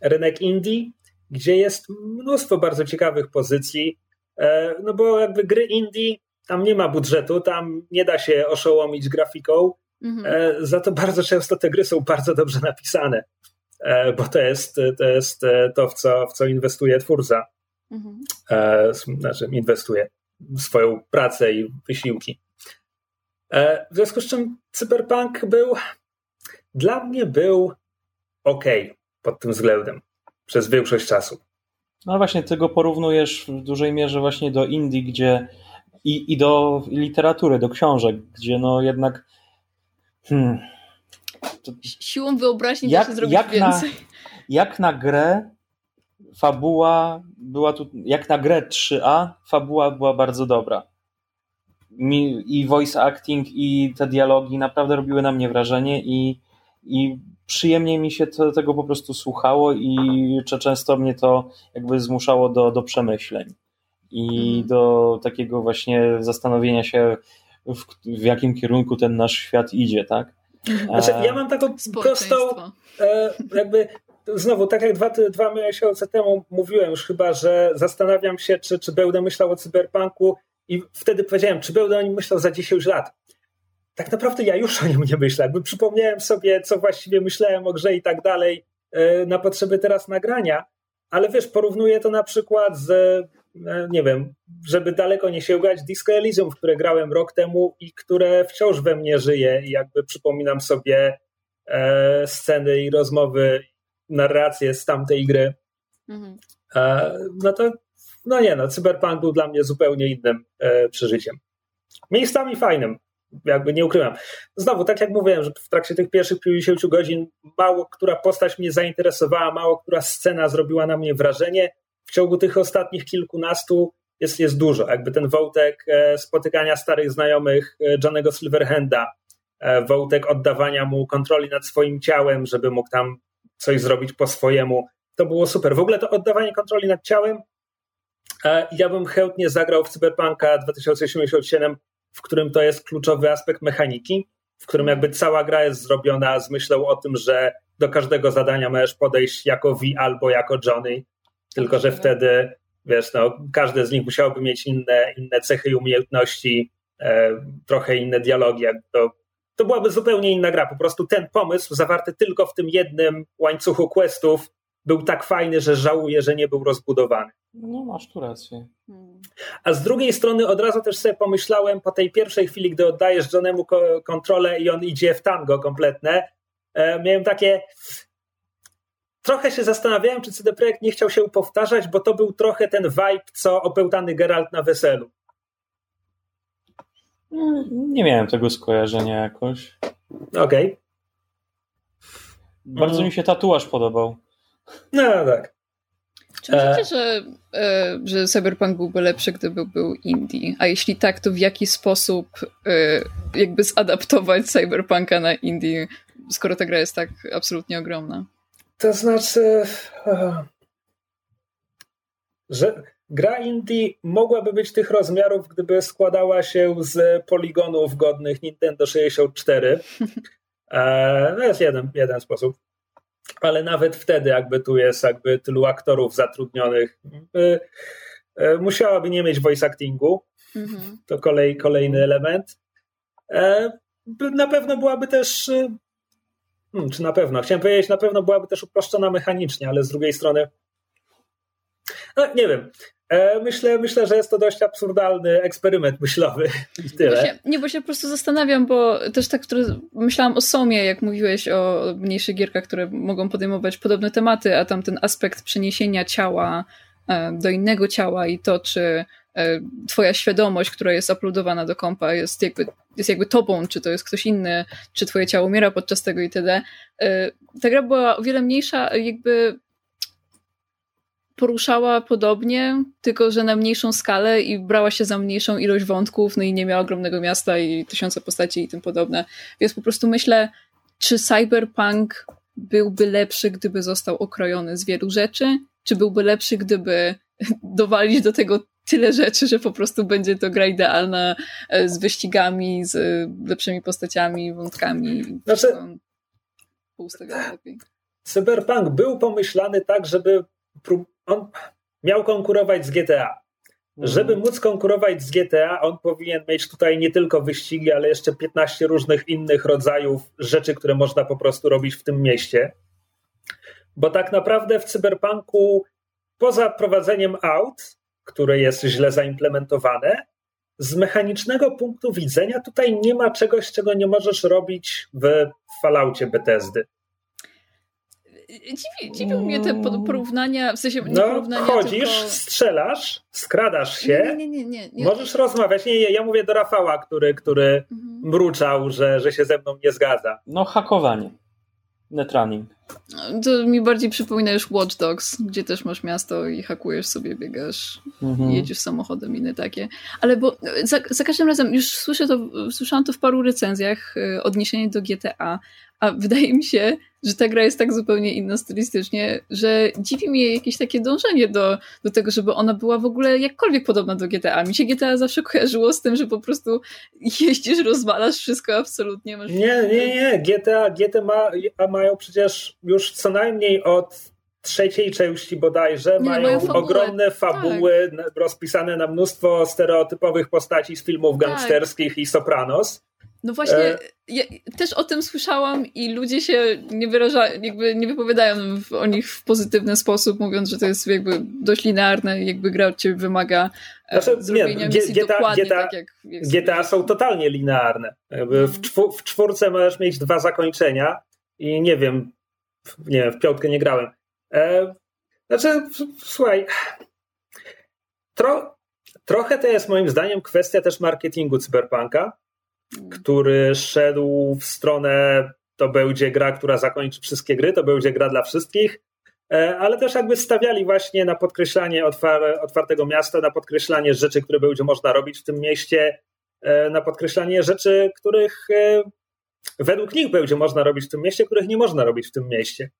rynek indie, gdzie jest mnóstwo bardzo ciekawych pozycji, no bo jakby gry indie, tam nie ma budżetu, tam nie da się oszołomić grafiką, mhm. za to bardzo często te gry są bardzo dobrze napisane. E, bo to jest to, jest e, to w, co, w co inwestuje twórca. Mhm. E, znaczy, inwestuje swoją pracę i wysiłki. W związku z czym Cyberpunk był, dla mnie był ok pod tym względem przez większość czasu. No właśnie, ty go porównujesz w dużej mierze właśnie do Indii, gdzie i, i do literatury, do książek, gdzie no jednak hmm, to... Siłą wyobraźni jak, da się zrobić jak więcej. Na, jak na grę fabuła była tu, jak na grę 3A, fabuła była bardzo dobra. Mi, I voice acting, i te dialogi naprawdę robiły na mnie wrażenie i i przyjemniej mi się to, tego po prostu słuchało i często mnie to jakby zmuszało do, do przemyśleń i mm. do takiego właśnie zastanowienia się, w, w, jakim kierunku ten nasz świat idzie, tak? Mhm. Znaczy, ja mam taką prostą, e, jakby znowu, tak jak dwa, dwa miesiące temu mówiłem już chyba, że zastanawiam się, czy, czy będę myślał o cyberpunku i wtedy powiedziałem, czy będę o nim myślał za 10 lat. Tak naprawdę ja już o nim nie myślę. Jakby przypomniałem sobie, co właściwie myślałem o grze i tak dalej e, na potrzeby teraz nagrania, ale wiesz, porównuję to na przykład z, e, nie wiem, żeby daleko nie sięgać, Disco Elysium, w które grałem rok temu i które wciąż we mnie żyje i jakby przypominam sobie e, sceny i rozmowy narrację z tamtej gry, mhm. E, no to no nie no, Cyberpunk był dla mnie zupełnie innym e, przeżyciem. Miejscami fajnym, jakby nie ukrywam. Znowu, tak jak mówiłem, że w trakcie tych pierwszych 50 godzin mało która postać mnie zainteresowała, mało która scena zrobiła na mnie wrażenie. W ciągu tych ostatnich kilkunastu jest, jest dużo. Jakby ten wątek e, spotykania starych znajomych Johnego Silverhanda, wątek oddawania mu kontroli nad swoim ciałem, żeby mógł tam coś zrobić po swojemu. To było super. W ogóle to oddawanie kontroli nad ciałem. E, ja bym chętnie zagrał w Cyberpunka 2077, w którym to jest kluczowy aspekt mechaniki, w którym jakby cała gra jest zrobiona z myślą o tym, że do każdego zadania możesz podejść jako V albo jako Johnny, tylko że wtedy, wiesz, no, każde z nich musiałoby mieć inne, inne cechy i umiejętności, e, trochę inne dialogi. To to byłaby zupełnie inna gra. Po prostu ten pomysł zawarty tylko w tym jednym łańcuchu questów był tak fajny, że żałuję, że nie był rozbudowany. No, masz tu rację. A z drugiej strony od razu też sobie pomyślałem po tej pierwszej chwili, gdy oddajesz Johnemu kontrolę i on idzie w tango kompletne, e, miałem takie. Trochę się zastanawiałem, czy CD Projekt nie chciał się powtarzać, bo to był trochę ten vibe, co opełtany Geralt na weselu. Nie miałem tego skojarzenia jakoś. Okej. Okay. Bardzo mm. mi się tatuaż podobał. No tak. Czy myślicie, że, e, że Cyberpunk byłby lepszy, gdyby był indie? A jeśli tak, to w jaki sposób e, jakby zadaptować Cyberpunka na indie, skoro ta gra jest tak absolutnie ogromna? To znaczy, że Gra indie mogłaby być tych rozmiarów, gdyby składała się z poligonów godnych Nintendo 64. E, to jest jeden, jeden sposób. Ale nawet wtedy, jakby tu jest jakby tylu aktorów zatrudnionych, e, e, musiałaby nie mieć voice actingu. Mhm. To kolej, kolejny element. Na pewno byłaby też. Hmm, czy na pewno? Chciałem powiedzieć, na pewno byłaby też uproszczona mechanicznie, ale z drugiej strony. No, nie wiem. E, myślę, myślę, że jest to dość absurdalny eksperyment myślowy i tyle. Bo się, nie, bo się po prostu zastanawiam, bo też tak, które, myślałam o Somie, jak mówiłeś o mniejszych gierkach, które mogą podejmować podobne tematy, a tam ten aspekt przeniesienia ciała e, do innego ciała i to, czy twoja świadomość, która jest uploadowana do kompa jest jakby, jest jakby tobą, czy to jest ktoś inny, czy twoje ciało umiera podczas tego itd. Ta gra była o wiele mniejsza, jakby poruszała podobnie, tylko że na mniejszą skalę i brała się za mniejszą ilość wątków, no i nie miała ogromnego miasta i tysiące postaci i tym podobne. Więc po prostu myślę, czy cyberpunk byłby lepszy, gdyby został okrojony z wielu rzeczy, czy byłby lepszy, gdyby dowalić do tego tyle rzeczy, że po prostu będzie to gra idealna e, z wyścigami, z lepszymi postaciami, wątkami. Znaczy. Cyberpunk był pomyślany tak, żeby on miał konkurować z GTA. Mhm. Żeby móc konkurować z GTA, on powinien mieć tutaj nie tylko wyścigi, ale jeszcze 15 różnych innych rodzajów rzeczy, które można po prostu robić w tym mieście. Bo tak naprawdę w cyberpunku, poza prowadzeniem aut, które jest źle zaimplementowane, z mechanicznego punktu widzenia tutaj nie ma czegoś, czego nie możesz robić w Falloutie Bethesdy. Dziwi, dziwią mnie te porównania, w sensie nie no, porównania, chodzisz, tylko... strzelasz, skradasz się, nie, nie, nie, nie, możesz rozmawiać. Nie, nie, ja mówię do Rafała, który, który mhm. mruczał, że, że się ze mną nie zgadza. No hakowanie, netrunning. To mi bardziej przypomina już Watch Dogs, gdzie też masz miasto i hakujesz sobie, biegasz, mhm. jedziesz samochodem, inne takie. Ale bo za, za każdym razem, już słyszę to, słyszałam to w paru recenzjach, y, odniesienie do GTA, a wydaje mi się, że ta gra jest tak zupełnie inna stylistycznie, że dziwi mnie jakieś takie dążenie do, do tego, żeby ona była w ogóle jakkolwiek podobna do GTA. Mi się GTA zawsze kojarzyło z tym, że po prostu jeździsz, rozwalasz wszystko absolutnie. Masz... Nie, nie, nie. GTA, GTA ma, mają przecież już co najmniej od trzeciej części bodajże nie, mają fabułę. ogromne fabuły tak. rozpisane na mnóstwo stereotypowych postaci z filmów tak. gangsterskich i Sopranos. No właśnie, e... ja też o tym słyszałam i ludzie się nie wyrażają, jakby nie wypowiadają o nich w pozytywny sposób, mówiąc, że to jest jakby dość linearne i jakby gra od ciebie wymaga e, znaczy, zrobienia nie, misji GTA, dokładnie GTA, tak jak, jak GTA są totalnie linearne. Jakby w, czwór, w czwórce możesz mieć dwa zakończenia i nie wiem, nie wiem, w piątkę nie grałem. E, znaczy, słuchaj, tro, trochę to jest moim zdaniem kwestia też marketingu cyberpunka, który szedł w stronę to będzie gra, która zakończy wszystkie gry, to będzie gra dla wszystkich, e, ale też jakby stawiali właśnie na podkreślanie otwartego miasta, na podkreślanie rzeczy, które będzie można robić w tym mieście, e, na podkreślanie rzeczy, których e, według nich będzie można robić w tym mieście, których nie można robić w tym mieście.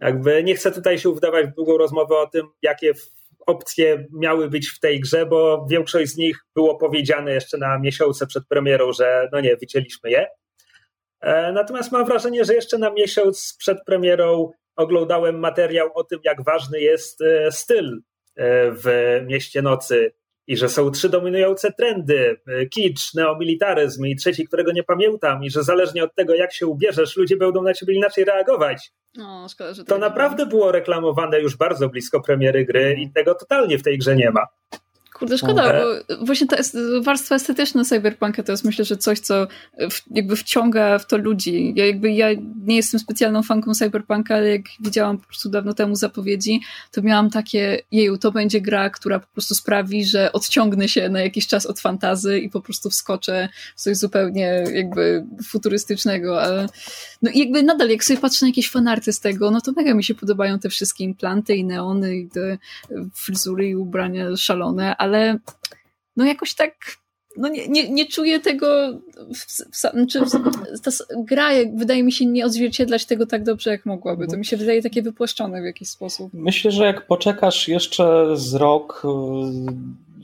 Jakby nie chcę tutaj się wdawać w długą rozmowę o tym, jakie opcje miały być w tej grze, bo większość z nich było powiedziane jeszcze na miesiące przed premierą, że no nie, wycięliśmy je. E, natomiast mam wrażenie, że jeszcze na miesiąc przed premierą oglądałem materiał o tym, jak ważny jest e, styl e, w Mieście Nocy i że są trzy dominujące trendy, kicz, neomilitaryzm i trzeci, którego nie pamiętam i że zależnie od tego, jak się ubierzesz, ludzie będą na ciebie inaczej reagować. No, szkoda, że to naprawdę było reklamowane już bardzo blisko premiery gry i tego totalnie w tej grze nie ma. Kurde, szkoda, bo właśnie ta warstwa estetyczna cyberpunka to jest myślę, że coś, co jakby wciąga w to ludzi. Ja jakby ja nie jestem specjalną fanką cyberpunka, ale jak widziałam po prostu dawno temu zapowiedzi, to miałam takie, jeju, to będzie gra, która po prostu sprawi, że odciągnę się na jakiś czas od fantazy i po prostu wskoczę w coś zupełnie jakby futurystycznego, ale no i jakby nadal, jak sobie patrzę na jakieś fanarty z tego, no to mega mi się podobają te wszystkie implanty i neony i te fryzury i ubrania szalone, ale no jakoś tak no nie, nie, nie czuję tego, w, w, znaczy ta gra wydaje mi się nie odzwierciedlać tego tak dobrze, jak mogłaby. To mi się wydaje takie wypłaszczone w jakiś sposób. Myślę, że jak poczekasz jeszcze z rok,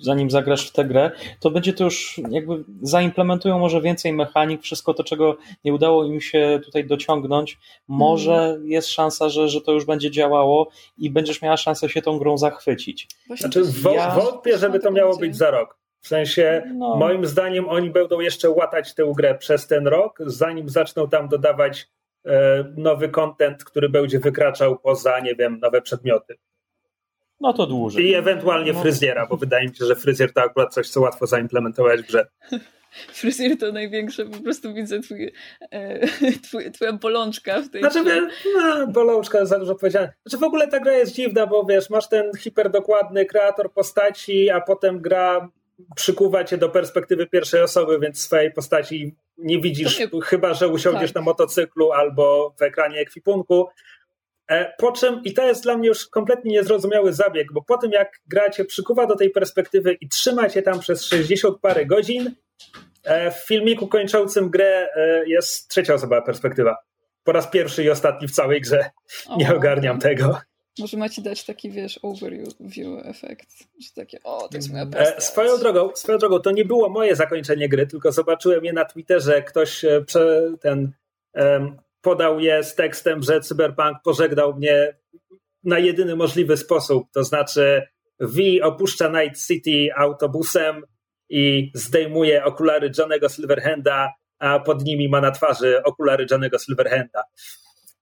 zanim zagrasz w tę grę, to będzie to już jakby zaimplementują może więcej mechanik, wszystko to, czego nie udało im się tutaj dociągnąć, może mm. jest szansa, że, że to już będzie działało i będziesz miała szansę się tą grą zachwycić. Znaczy, ja... wątpię, żeby to miało być za rok. W sensie, no. moim zdaniem, oni będą jeszcze łatać tę grę przez ten rok, zanim zaczną tam dodawać e, nowy content, który będzie wykraczał poza, nie wiem, nowe przedmioty. No to dłużej. I ewentualnie no. fryzjera, bo wydaje mi się, że fryzjer to akurat coś, co łatwo zaimplementować w grze. Fryzjer to największe, po prostu widzę twój, e, twój, twoja bolączka w tej Znaczy, grze. no, bolączka za dużo powiedziane. Znaczy w ogóle ta gra jest dziwna, bo wiesz, masz ten hiperdokładny kreator postaci, a potem gra przykuwa cię do perspektywy pierwszej osoby, więc swojej postaci nie widzisz, nie... chyba że usiądziesz tak. na motocyklu albo w ekranie ekwipunku. E, po czym, i to jest dla mnie już kompletnie niezrozumiały zabieg, bo po tym jak gra cię przykuwa do tej perspektywy i trzyma cię tam przez 60 parę godzin, e, w filmiku kończącym grę e, jest trzecia osoba perspektywa. Po raz pierwszy i ostatni w całej grze. Nie ogarniam tego. Może macie dać taki, wiesz, overview efekt, że takie, o, to jest moja postać. Swoją drogą, swoją drogą, to nie było moje zakończenie gry, tylko zobaczyłem je na Twitterze, ktoś ten um, podał je z tekstem, że Cyberpunk pożegnał mnie na jedyny możliwy sposób, to znaczy V opuszcza Night City autobusem i zdejmuje okulary Johnego Silverhanda, a pod nimi ma na twarzy okulary Johnego Silverhanda.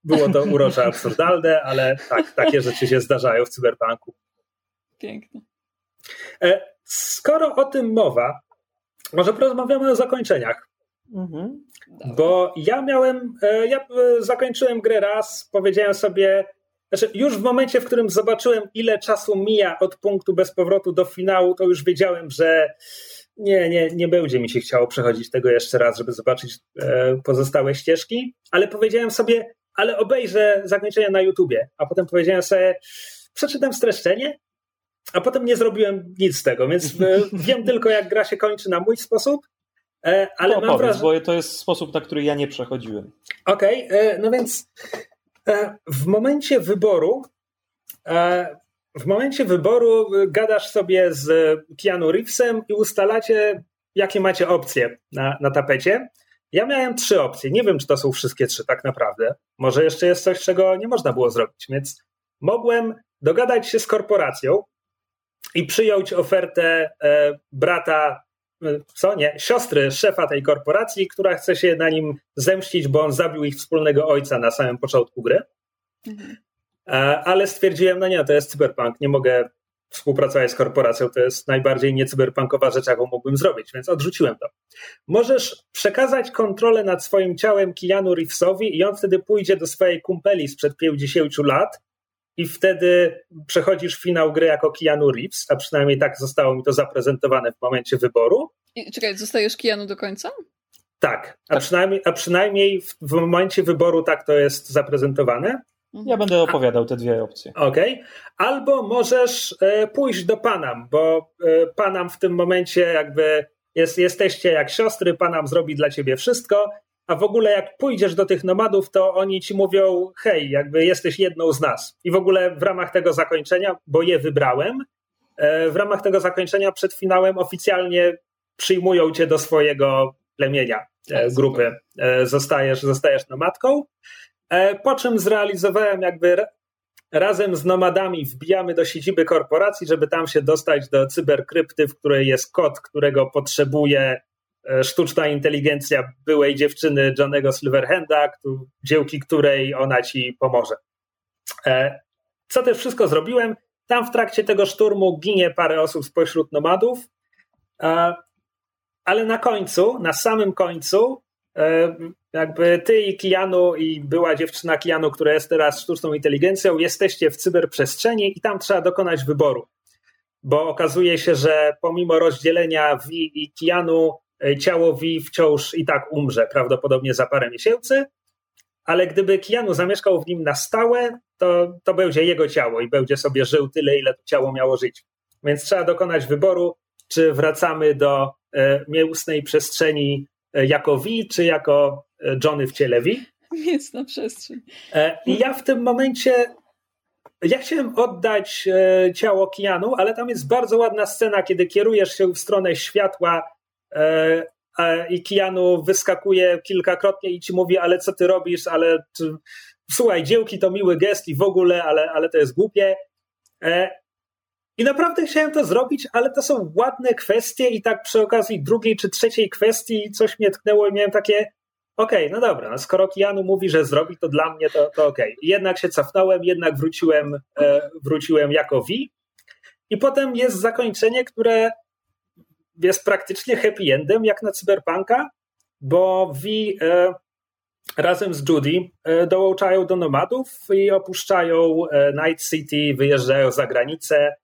Było to urocze absurdalne, ale tak, takie rzeczy się zdarzają w cyberpunku. Piękne. E, skoro o tym mowa, może porozmawiamy o zakończeniach. Mhm. Bo ja miałem, e, ja e, zakończyłem grę raz, powiedziałem sobie, znaczy już w momencie, w którym zobaczyłem, ile czasu mija od punktu bez powrotu do finału, to już wiedziałem, że nie, nie, nie będzie mi się chciało przechodzić tego jeszcze raz, żeby zobaczyć pozostałe ścieżki, ale powiedziałem sobie, ale obejrzę zakończenie na YouTubie. A potem powiedziałem sobie, przeczytam streszczenie, a potem nie zrobiłem nic z tego, więc e, wiem tylko, jak gra się kończy na mój sposób. E, ale no, mam wrażenie. bo to jest sposób, na który ja nie przechodziłem. Okej, okay, no więc w momencie wyboru w momencie wyboru gadasz sobie z Keanu Reevesem i ustalacie, jakie macie opcje na, na tapecie. Ja miałem trzy opcje. Nie wiem, czy to są wszystkie trzy tak naprawdę. Może jeszcze jest coś, czego nie można było zrobić. Więc mogłem dogadać się z korporacją i przyjąć ofertę e, brata, e, co nie, siostry szefa tej korporacji, która chce się na nim zemścić, bo on zabił ich wspólnego ojca na samym początku gry. Mhm. E, ale stwierdziłem, no nie, to jest cyberpunk, nie mogę współpracować z korporacją, to jest najbardziej niecyberpunkowa rzecz, jaką mógłbym zrobić, więc odrzuciłem to. Możesz przekazać kontrolę nad swoim ciałem Keanu Reevesowi i on wtedy pójdzie do swojej kumpeli sprzed 50 lat i wtedy przechodzisz finał gry jako Keanu Reeves, a przynajmniej tak zostało mi to zaprezentowane w momencie wyboru. I, czekaj, zostajesz Keanu do końca? Tak, a przynajmniej, a przynajmniej w, w momencie wyboru tak to jest zaprezentowane. Mhm. Ja będę opowiadał te dwie opcje. Okej. Okay. Albo możesz e, pójść do Panam, bo e, Panam w tym momencie jakby jest, jesteście jak siostry, Panam zrobi dla ciebie wszystko, a w ogóle jak pójdziesz do tych nomadów, to oni ci mówią, hej, jakby jesteś jedną z nas. I w ogóle w ramach tego zakończenia, bo je wybrałem, e, w ramach tego zakończenia przed finałem oficjalnie przyjmują cię do swojego plemienia, grupy. Zostajesz, zostajesz nomadką. E, po czym zrealizowałem jakby razem z nomadami wbijamy do siedziby korporacji, żeby tam się dostać do cyberkrypty, w której jest kod, którego potrzebuje e, sztuczna inteligencja byłej dziewczyny Johnego Silverhanda, dziełki której ona ci pomoże. E, co też wszystko zrobiłem? Tam w trakcie tego szturmu ginie parę osób spośród nomadów, ale na końcu, na samym końcu, jakby ty i Kianu i była dziewczyna Kianu, która jest teraz sztuczną inteligencją, jesteście w cyberprzestrzeni i tam trzeba dokonać wyboru. Bo okazuje się, że pomimo rozdzielenia V i Kianu, e, ciało V wciąż i tak umrze, prawdopodobnie za parę miesięcy, ale gdyby Kianu zamieszkał w nim na stałe, to, to będzie jego ciało i będzie sobie żył tyle, ile to ciało miało żyć. Więc trzeba dokonać wyboru, czy wracamy do e, nieustnej przestrzeni e, jako V, czy jako Johnny w ciele Wi. Mięsna przestrzeń. E, I ja w tym momencie ja chciałem oddać e, ciało Kianu, ale tam jest bardzo ładna scena, kiedy kierujesz się w stronę światła e, i Kianu wyskakuje kilkakrotnie i ci mówi, ale co ty robisz, ale czy, słuchaj, dziełki to miły gest i w ogóle, ale, ale to jest głupie. I naprawdę chciałem to zrobić, ale to są ładne kwestie i tak przy okazji drugiej czy trzeciej kwestii coś mnie tknęło i miałem takie, okej, okay, no dobra, no skoro Kianu mówi, że zrobi to dla mnie, to, to okej. Okay. Jednak się cofnąłem, jednak wróciłem, e, wróciłem jako V. I potem jest zakończenie, które jest praktycznie happy endem, jak na Cyberpunka, bo V e, razem z Judy e, dołączają do nomadów i opuszczają e, Night City, wyjeżdżają za granicę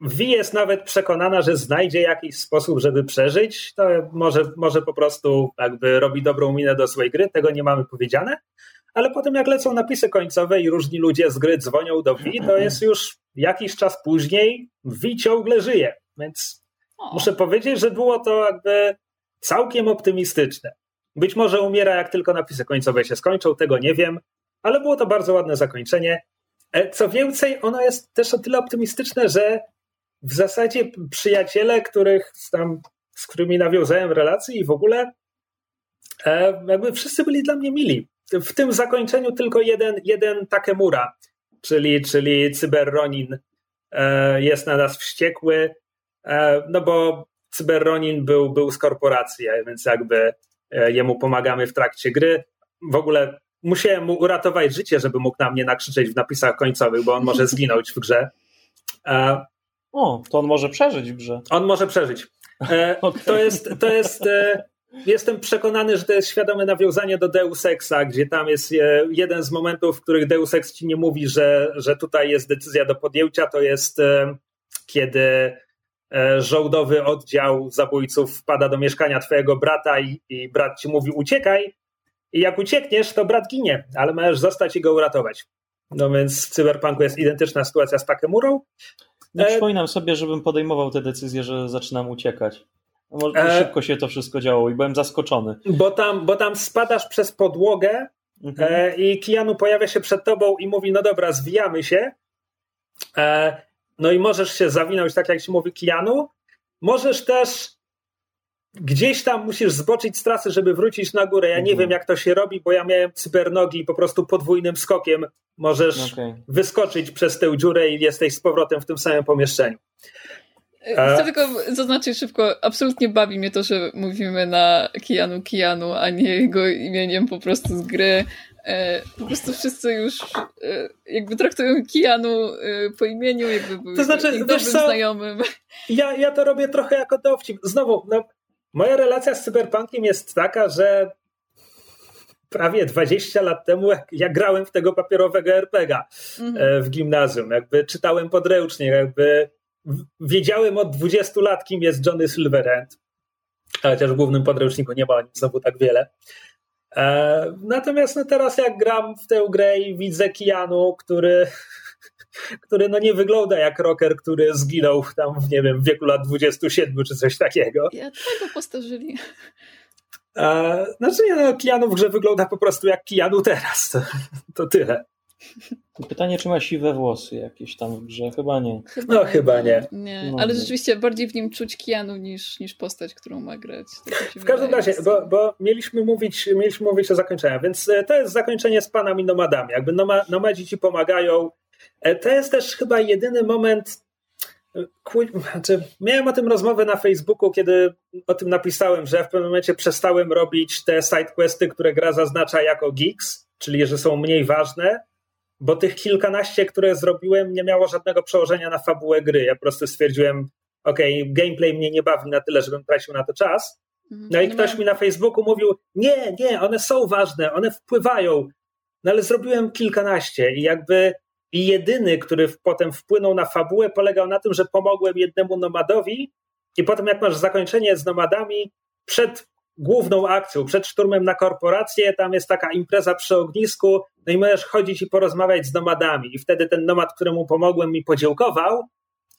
V jest nawet przekonana, że znajdzie jakiś sposób, żeby przeżyć. To może, może po prostu jakby robi dobrą minę do swojej gry, tego nie mamy powiedziane. Ale potem jak lecą napisy końcowe i różni ludzie z gry dzwonią do V, to jest już jakiś czas później, V ciągle żyje. Więc o. muszę powiedzieć, że było to jakby całkiem optymistyczne. Być może umiera, jak tylko napisy końcowe się skończą, tego nie wiem, ale było to bardzo ładne zakończenie. E, co więcej, ono jest też o tyle optymistyczne, że w zasadzie przyjaciele, których tam, z którymi nawiązałem relacje i w ogóle e, jakby wszyscy byli dla mnie mili. W tym zakończeniu tylko jeden, jeden Takemura, czyli, czyli Cyberronin e, jest na nas wściekły, no bo Cyberronin był, był z korporacji, więc jakby jemu pomagamy w trakcie gry. W ogóle musiałem mu uratować życie, żeby mógł na mnie nakrzyczeć w napisach końcowych, bo on może zginąć w grze. O, to on może przeżyć w grze. On może przeżyć. E, okay. To jest, to jest e, jestem przekonany, że to jest świadome nawiązanie do Deus Exa, gdzie tam jest e, jeden z momentów, w których Deus Ex ci nie mówi, że, że tutaj jest decyzja do podjęcia, to jest e, kiedy e, żołdowy oddział zabójców wpada do mieszkania twojego brata i, i brat ci mówi uciekaj, i jak uciekniesz, to brat ginie, ale możesz zostać i go uratować. No więc w Cyberpunku jest identyczna sytuacja z Takemurą. Nie E- przypominam sobie, żebym podejmował tę decyzję, że zaczynam uciekać. No, Może E- szybko się to wszystko działo i byłem zaskoczony. Bo tam, bo tam spadasz przez podłogę Mhm. e, i Kianu pojawia się przed tobą i mówi, no dobra, zwijamy się. E, no i możesz się zawinąć, tak jak ci mówi Kianu. Możesz też gdzieś tam musisz zboczyć z trasy, żeby wrócić na górę. Ja nie Mhm. wiem, jak to się robi, bo ja miałem cybernogi i po prostu podwójnym skokiem możesz Okej. wyskoczyć przez tę dziurę i jesteś z powrotem w tym samym pomieszczeniu. E- Chcę tylko zaznaczyć szybko, absolutnie bawi mnie to, że mówimy na Kianu Kianu, a nie jego imieniem po prostu z gry. E, Po prostu wszyscy już e, jakby traktują Kianu e, po imieniu, jakby był To znaczy, ich dobrym co? znajomym. Ja, ja to robię trochę jako dowcip. Znowu, no, moja relacja z cyberpunkiem jest taka, że prawie 20 lat temu, jak ja grałem w tego papierowego RPGa Mhm. w gimnazjum, jakby czytałem podręcznik, jakby wiedziałem od 20 lat, kim jest Johnny Silverhand. Chociaż w głównym podręczniku nie ma o nim znowu tak wiele. E, natomiast no teraz jak gram w tę grę i widzę Kianu, który, który no nie wygląda jak rocker, który zginął tam w, nie wiem, w wieku lat 27 czy coś takiego. Ja tego postarzyli. E, znaczy nie, no Kianu w grze wygląda po prostu jak Kianu teraz. To, to tyle. Pytanie, czy ma siwe włosy jakieś tam w grze? Chyba nie. No, chyba nie. Nie, No, ale nie. rzeczywiście bardziej w nim czuć Kianu niż, niż postać, którą ma grać. Tak W każdym razie, bo, bo mieliśmy, mówić, mieliśmy mówić o zakończeniu, więc e, to jest zakończenie z panami nomadami. Jakby noma, nomadzi ci pomagają. E, To jest też chyba jedyny moment. e, Znaczy, miałem o tym rozmowę na Facebooku, kiedy o tym napisałem, że w pewnym momencie przestałem robić te sidequesty, które gra zaznacza jako geeks, czyli że są mniej ważne, bo tych kilkanaście, które zrobiłem, nie miało żadnego przełożenia na fabułę gry. Ja po prostu stwierdziłem, okej, gameplay mnie nie bawi na tyle, żebym tracił na to czas. Mhm. No i ktoś mi na Facebooku mówił: Nie, nie, one są ważne, one wpływają. No ale zrobiłem kilkanaście i jakby i jedyny, który potem wpłynął na fabułę, polegał na tym, że pomogłem jednemu nomadowi, i potem, jak masz zakończenie z nomadami, przed główną akcją, przed szturmem na korporację, tam jest taka impreza przy ognisku, no i możesz chodzić i porozmawiać z nomadami. I wtedy ten nomad, któremu pomogłem, mi podziękował.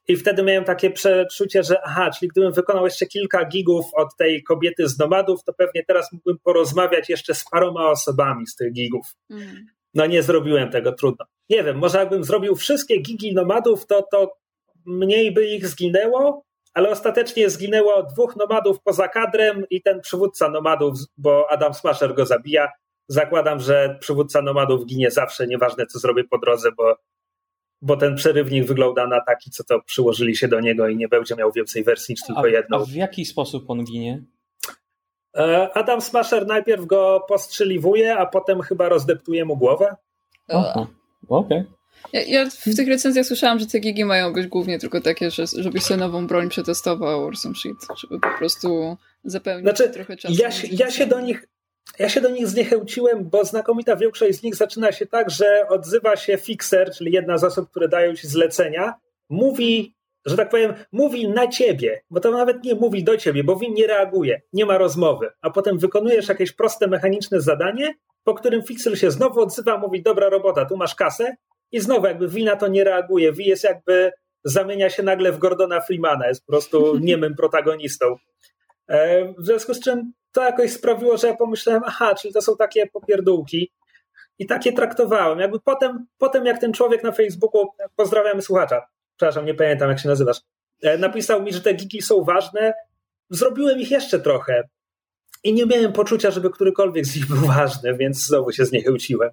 I wtedy miałem takie przeczucie, że aha, czyli gdybym wykonał jeszcze kilka gigów od tej kobiety z nomadów, to pewnie teraz mógłbym porozmawiać jeszcze z paroma osobami z tych gigów. Mhm. No nie zrobiłem tego, trudno. Nie wiem, może jakbym zrobił wszystkie gigi nomadów, to, to mniej by ich zginęło, ale ostatecznie zginęło dwóch nomadów poza kadrem i ten przywódca nomadów, bo Adam Smasher go zabija. Zakładam, że przywódca nomadów ginie zawsze, nieważne co zrobię po drodze, bo, bo ten przerywnik wygląda na taki, co to przyłożyli się do niego i nie będzie miał więcej wersji niż tylko A, jedną. a w jaki sposób on ginie? E, Adam Smasher najpierw go postrzeliwuje, a potem chyba rozdeptuje mu głowę. Okej. Ja, ja w tych recenzjach słyszałam, że te gigi mają być głównie tylko takie, że, żebyś sobie nową broń przetestował or some shit, żeby po prostu zapełnić Znaczy, trochę czasu. Ja się, ja się do nich. Ja się do nich zniechęciłem, bo znakomita większość z nich zaczyna się tak, że odzywa się fixer, czyli jedna z osób, które dają ci zlecenia, mówi, że tak powiem, mówi na ciebie, bo to nawet nie mówi do ciebie, bo win nie reaguje, nie ma rozmowy, a potem wykonujesz jakieś proste mechaniczne zadanie, po którym fixer się znowu odzywa, mówi dobra robota, tu masz kasę i znowu jakby wina to nie reaguje, wi jest jakby zamienia się nagle w Gordona Freemana, jest po prostu niemym protagonistą. E, W związku z czym to jakoś sprawiło, że ja pomyślałem, aha, czyli to są takie popierdółki. I takie traktowałem. Jakby potem, potem jak ten człowiek na Facebooku, pozdrawiamy słuchacza, przepraszam, nie pamiętam jak się nazywasz, e, napisał mi, że te gigi są ważne, zrobiłem ich jeszcze trochę. I nie miałem poczucia, żeby którykolwiek z nich był ważny, więc znowu się zniechęciłem.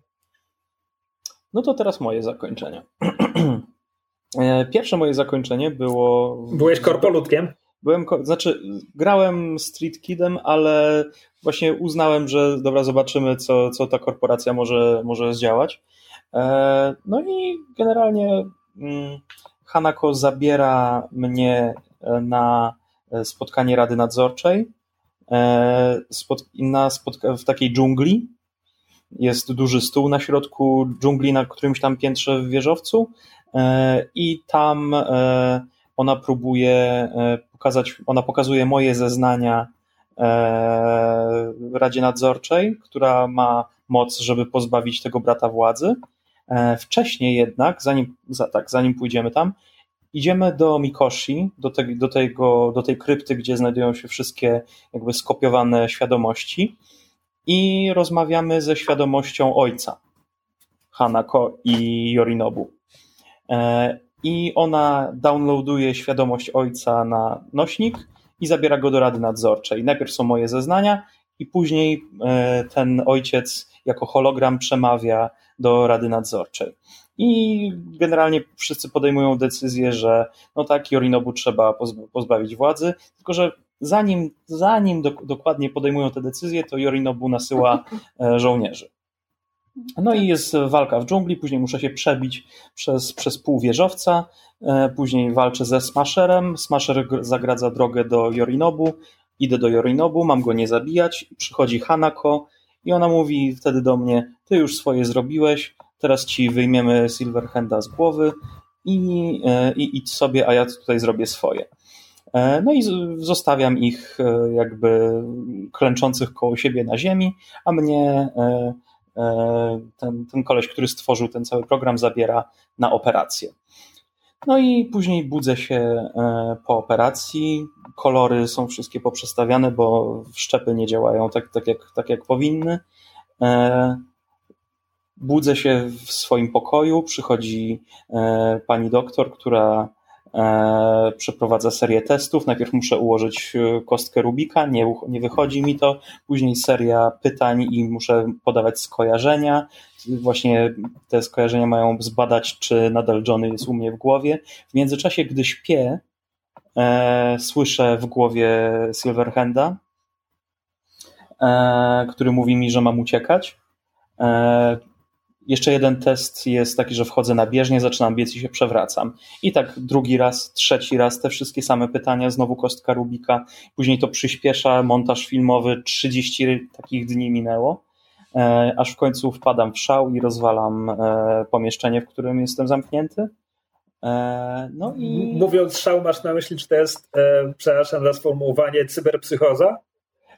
No to teraz moje zakończenie. E, Pierwsze moje zakończenie było. Byłeś korpolutkiem? Byłem, znaczy, grałem Street Kidem, ale właśnie uznałem, że dobra, zobaczymy, co, co ta korporacja może, może zdziałać. E, No i generalnie mm, Hanako zabiera mnie e, na spotkanie Rady Nadzorczej na spotka- w takiej dżungli. Jest duży stół na środku dżungli, na którymś tam piętrze w wieżowcu e, i tam e, ona próbuje e, pokazać, ona pokazuje moje zeznania Radzie Nadzorczej, która ma moc, żeby pozbawić tego brata władzy. Wcześniej jednak, zanim, za, tak, zanim pójdziemy tam, idziemy do Mikoshi, do, te, do, tego, do tej krypty, gdzie znajdują się wszystkie jakby skopiowane świadomości i rozmawiamy ze świadomością ojca Hanako i Yorinobu. E, I ona downloaduje świadomość ojca na nośnik i zabiera go do Rady Nadzorczej. Najpierw są moje zeznania i później e, ten ojciec jako hologram przemawia do Rady Nadzorczej. I generalnie wszyscy podejmują decyzję, że no tak, Yorinobu trzeba pozbawić władzy, tylko że zanim, zanim do, dokładnie podejmują te decyzje, to Yorinobu nasyła e, żołnierzy. No i jest walka w dżungli, później muszę się przebić przez, przez pół wieżowca, e, później walczę ze Smasherem, Smasher zagradza drogę do Yorinobu, idę do Yorinobu, mam go nie zabijać, przychodzi Hanako i ona mówi wtedy do mnie, ty już swoje zrobiłeś, teraz ci wyjmiemy Silverhanda z głowy i, e, i idź sobie, a ja tutaj zrobię swoje. E, no i zostawiam ich jakby klęczących koło siebie na ziemi, a mnie E, ten, ten koleś, który stworzył ten cały program, zabiera na operację. No i później budzę się e, po operacji. Kolory są wszystkie poprzestawiane, bo szczepy nie działają tak, tak, jak, tak jak powinny. E, budzę się w swoim pokoju. Przychodzi pani doktor, która E, przeprowadza serię testów. Najpierw muszę ułożyć e, kostkę Rubika, nie, nie wychodzi mi to. Później seria pytań i muszę podawać skojarzenia. Właśnie te skojarzenia mają zbadać, czy nadal Johnny jest u mnie w głowie. W międzyczasie, gdy śpię, e, słyszę w głowie Silverhanda, e, który mówi mi, że mam uciekać. E, jeszcze jeden test jest taki, że wchodzę na bieżnię, zaczynam biec i się przewracam. I tak drugi raz, trzeci raz, te wszystkie same pytania, znowu kostka Rubika. Później to przyspiesza, montaż filmowy, 30 takich dni minęło. E, aż w końcu wpadam w szał i rozwalam e, pomieszczenie, w którym jestem zamknięty. E, no i... Mówiąc szał, masz na myśli, czy to jest, przepraszam za sformułowanie, cyberpsychoza?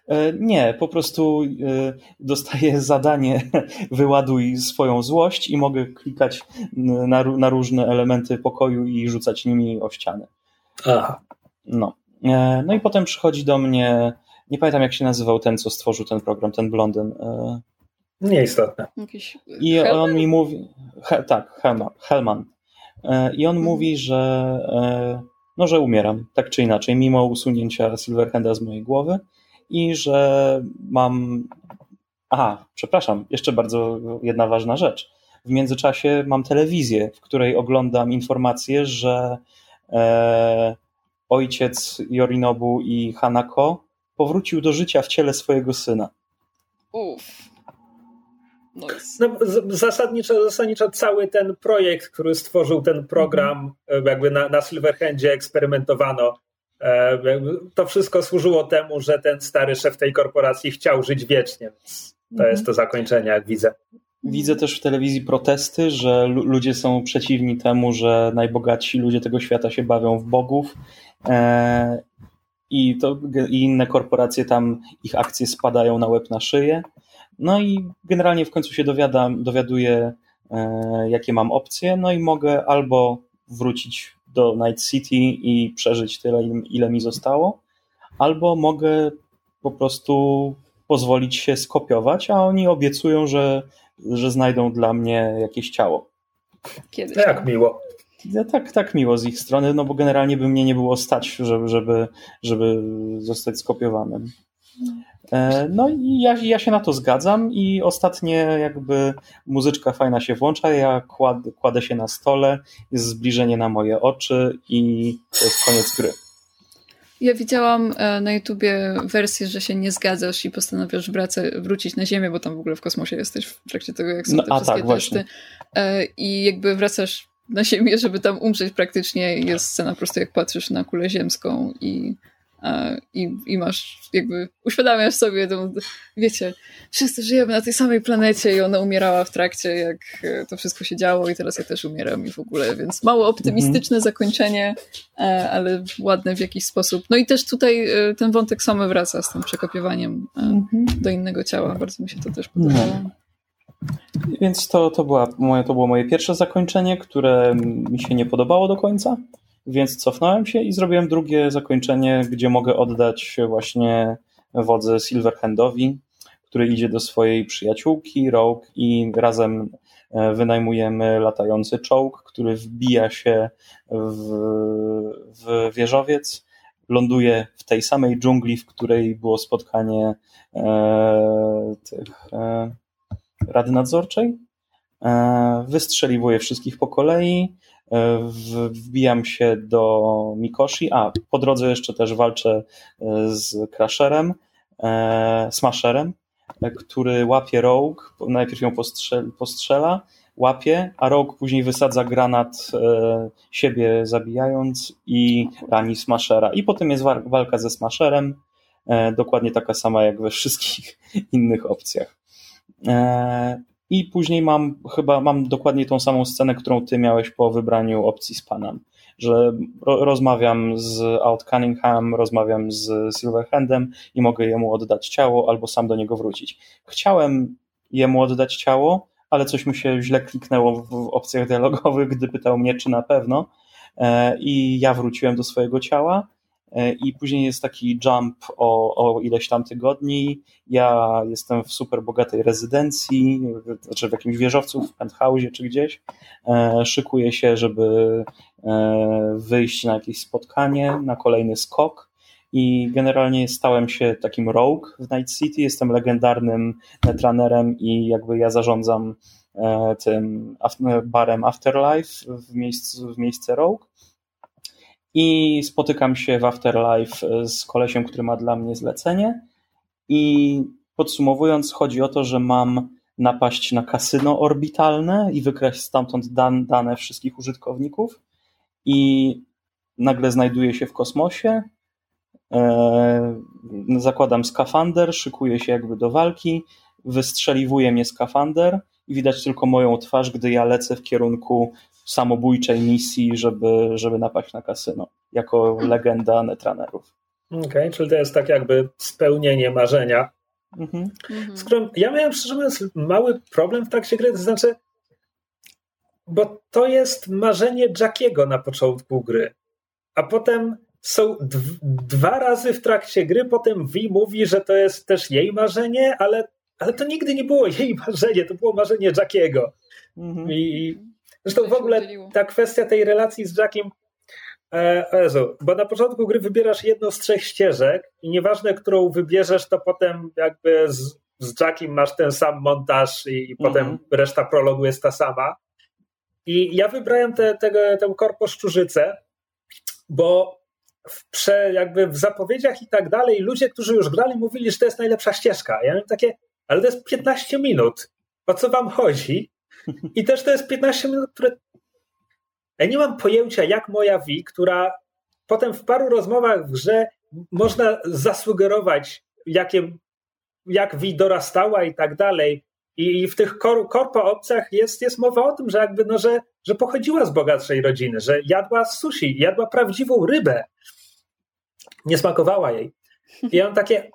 E, nie, po prostu e, dostaję zadanie, wyładuj swoją złość i mogę klikać na, na różne elementy pokoju i rzucać nimi o ściany. Aha. No. E, no i potem przychodzi do mnie, nie pamiętam jak się nazywał ten, co stworzył ten program, ten blondyn. Nieistotne. I on mi mówi, he, tak, Helman, Helman. I on hmm. mówi, że no, że umieram, tak czy inaczej, mimo usunięcia Silverhanda z mojej głowy i że mam. Aha, przepraszam, jeszcze bardzo jedna ważna rzecz. W międzyczasie mam telewizję, w której oglądam informacje, że e, ojciec Yorinobu i Hanako powrócił do życia w ciele swojego syna. Uff. No, zasadniczo, zasadniczo cały ten projekt, który stworzył ten program, mm -hmm. jakby na, na Silverhandzie eksperymentowano E, to wszystko służyło temu, że ten stary szef tej korporacji chciał żyć wiecznie. To jest to zakończenie, jak widzę. Widzę też w telewizji protesty, że ludzie są przeciwni temu, że najbogatsi ludzie tego świata się bawią w bogów e, i, to, i inne korporacje tam, ich akcje spadają na łeb na szyję. No i generalnie w końcu się dowiadam, dowiaduję, e, jakie mam opcje, no i mogę albo wrócić do Night City i przeżyć tyle, ile mi zostało, albo mogę po prostu pozwolić się skopiować, a oni obiecują, że, że znajdą dla mnie jakieś ciało. Kiedyś. Jak miło. Ja, tak, tak miło z ich strony, no bo generalnie by mnie nie było stać, żeby, żeby, żeby zostać skopiowanym. E, no i ja, ja się na to zgadzam i ostatnie jakby muzyczka fajna się włącza, ja kład, kładę się na stole, jest zbliżenie na moje oczy i to jest koniec gry. Ja widziałam e, na YouTubie wersję, że się nie zgadzasz i postanawiasz wracać, wrócić na Ziemię, bo tam w ogóle w kosmosie jesteś w trakcie tego, jak są no, te wszystkie tak, testy. Właśnie. I jakby wracasz na Ziemię, żeby tam umrzeć praktycznie. Jest scena po prostu jak patrzysz na kulę ziemską i i, i masz jakby, uświadamiasz sobie tą, wiecie, wszyscy żyjemy na tej samej planecie i ona umierała w trakcie, jak e, to wszystko się działo i teraz ja też umieram i w ogóle, więc mało optymistyczne mhm. zakończenie, e, ale ładne w jakiś sposób. No i też tutaj e, ten wątek samy wraca z tym przekopiowaniem mhm. do innego ciała, bardzo mi się to też podobało. No. Więc to, to, była moje, to było moje pierwsze zakończenie, które mi się nie podobało do końca. Więc cofnąłem się i zrobiłem drugie zakończenie, gdzie mogę oddać właśnie wodze Silverhandowi, który idzie do swojej przyjaciółki Rogue i razem e, wynajmujemy latający czołg, który wbija się w, w wieżowiec, ląduje w tej samej dżungli, w której było spotkanie e, tych e, Rady Nadzorczej. E, wystrzeliwuje wszystkich po kolei, wbijam się do Mikoshi, a po drodze jeszcze też walczę e, z Crasherem, e, Smasherem, który łapie Rogue, najpierw ją postrzela, postrzela łapie, a Rogue później wysadza granat siebie zabijając i rani Smashera. I potem jest walka ze Smasherem, dokładnie taka sama jak we wszystkich innych opcjach. I później mam chyba mam dokładnie tą samą scenę, którą ty miałeś po wybraniu opcji z panem, że ro rozmawiam z Out Cunningham, rozmawiam z Silverhandem i mogę jemu oddać ciało albo sam do niego wrócić. Chciałem jemu oddać ciało, ale coś mi się źle kliknęło w opcjach dialogowych, gdy pytał mnie, czy na pewno. E, I ja wróciłem do swojego ciała i później jest taki jump o, o ileś tam tygodni. Ja jestem w super bogatej rezydencji, znaczy w jakimś wieżowcu, w penthouse czy gdzieś. E, szykuję się, żeby e, wyjść na jakieś spotkanie, na kolejny skok. I generalnie stałem się takim rogue w Night City. Jestem legendarnym netrunnerem i jakby ja zarządzam tym barem Afterlife w miejscu, w miejsce Rogue i spotykam się w Afterlife e, z kolesiem, który ma dla mnie zlecenie. I podsumowując chodzi o to, że mam napaść na kasyno orbitalne i wykraść stamtąd dan, dane wszystkich użytkowników. I nagle znajduję się w kosmosie, e, zakładam skafander, szykuję się jakby do walki, wystrzeliwuje mnie skafander i widać tylko moją twarz, gdy ja lecę w kierunku samobójczej misji, żeby, żeby napaść na kasyno, jako legenda netrunnerów. Okej, okay, czyli to jest tak jakby spełnienie marzenia. Mhm. Z którym ja miałem szczerze mówiąc mały problem w trakcie gry, to znaczy, bo to jest marzenie Jackiego na początku gry, a potem są dwa razy w trakcie gry, potem Vi mówi, że to jest też jej marzenie, ale, ale to nigdy nie było jej marzenie, to było marzenie Jackiego. Mhm. I, Zresztą w ogóle ta kwestia tej relacji z Jackiem. E, Jezu, bo na początku gry wybierasz jedną z trzech ścieżek i nieważne, którą wybierzesz, to potem jakby z, z Jackiem masz ten sam montaż i, i potem mhm. reszta prologu jest ta sama. I ja wybrałem tę te, te, tę korpo szczurzycę, bo w, prze, jakby w zapowiedziach i tak dalej ludzie, którzy już grali, mówili, że to jest najlepsza ścieżka. Ja miałem takie, ale to jest 15 minut. O co wam chodzi? I też to jest 15 minut, które. Ja nie mam pojęcia, jak moja Wi, która potem w paru rozmowach w grze można zasugerować, jakie, jak Wi dorastała i tak dalej. I w tych kor, korpo opcjach jest, jest mowa o tym, że jakby no, że, że pochodziła z bogatszej rodziny, że jadła sushi, jadła prawdziwą rybę. Nie smakowała jej. I ja mam takie,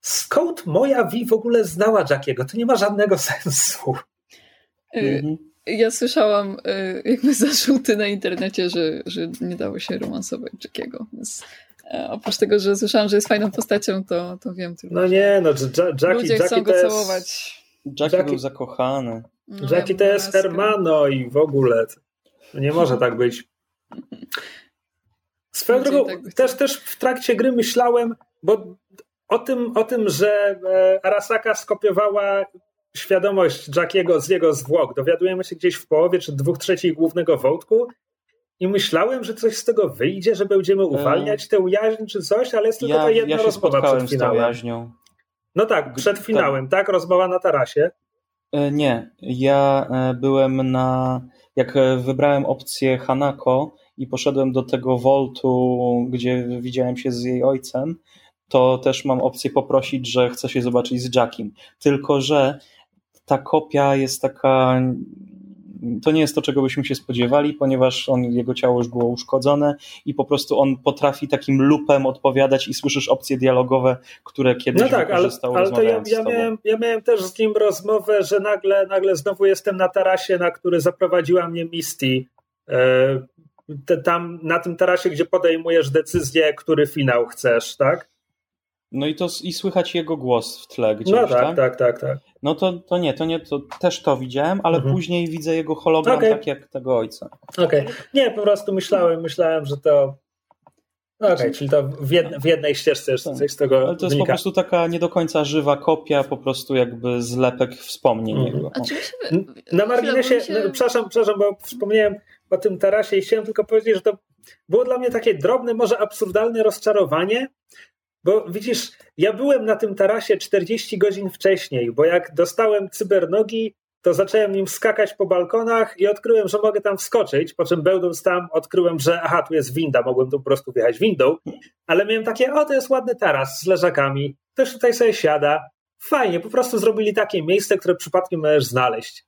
skąd moja Wi w ogóle znała Jackiego? To nie ma żadnego sensu. Y, mhm. Ja słyszałam y, jakby zarzuty na internecie, że, że nie dało się romansować Jackiego. Więc e, oprócz tego, że słyszałam, że jest fajną postacią, to, to wiem tylko. No nie, no Jackie, ludzie Jackie chcą go jest... całować. Jackie, Jackie był zakochany. No, Jackie to jest Hermano i w ogóle. Nie może tak być. Swoją drogą, tak też, też w trakcie gry myślałem, bo o tym, o tym, że e, Arasaka skopiowała świadomość Jackiego z jego zwłok. Dowiadujemy się gdzieś w połowie czy dwóch trzecich głównego wątku i myślałem, że coś z tego wyjdzie, że będziemy uwalniać tę jaźń czy coś, ale jest tylko ja, ta jedna ja rozmowa przed finałem. jaźnią. No tak, przed finałem, tak? Rozmowa na tarasie. E, nie, ja e, byłem na. Jak e, wybrałem opcję Hanako i poszedłem do tego Voltu, gdzie widziałem się z jej ojcem, to też mam opcję poprosić, że chcę się zobaczyć z Jackiem. Tylko, że ta kopia jest taka to nie jest to, czego byśmy się spodziewali, ponieważ on, jego ciało już było uszkodzone i po prostu on potrafi takim lupem odpowiadać i słyszysz opcje dialogowe, które kiedyś no tak, ale, ale to ja, ja, miałem, ja miałem też z nim rozmowę, że nagle, nagle znowu jestem na tarasie, na który zaprowadziła mnie Misty. E, tam na tym tarasie, gdzie podejmujesz decyzję, który finał chcesz, tak? No i to i słychać jego głos w tle gdzieś, no tak, tak, tak, tak, tak. No to, to nie, to nie, to też to widziałem, ale mhm. później widzę jego hologram okay. tak jak tego ojca. Okej. Okay. Nie, po prostu myślałem, myślałem, że to no okej, okay, czyli to w, jed, w, jednej ścieżce jest tak. coś z tego Ale to jest po prostu taka nie do końca żywa kopia, po prostu jakby zlepek wspomnień mm. jego. Na marginesie, się... no, przepraszam, przepraszam, bo wspomniałem o tym tarasie i chciałem tylko powiedzieć, że to było dla mnie takie drobne, może absurdalne rozczarowanie, bo widzisz, ja byłem na tym tarasie 40 godzin wcześniej, bo jak dostałem cybernogi, to zacząłem nim skakać po balkonach i odkryłem, że mogę tam wskoczyć, po czym będąc tam odkryłem, że aha, tu jest winda, mogłem tu po prostu wjechać windą, ale miałem takie, o to jest ładny taras z leżakami, ktoś tutaj sobie siada, fajnie, po prostu zrobili takie miejsce, które przypadkiem możesz znaleźć.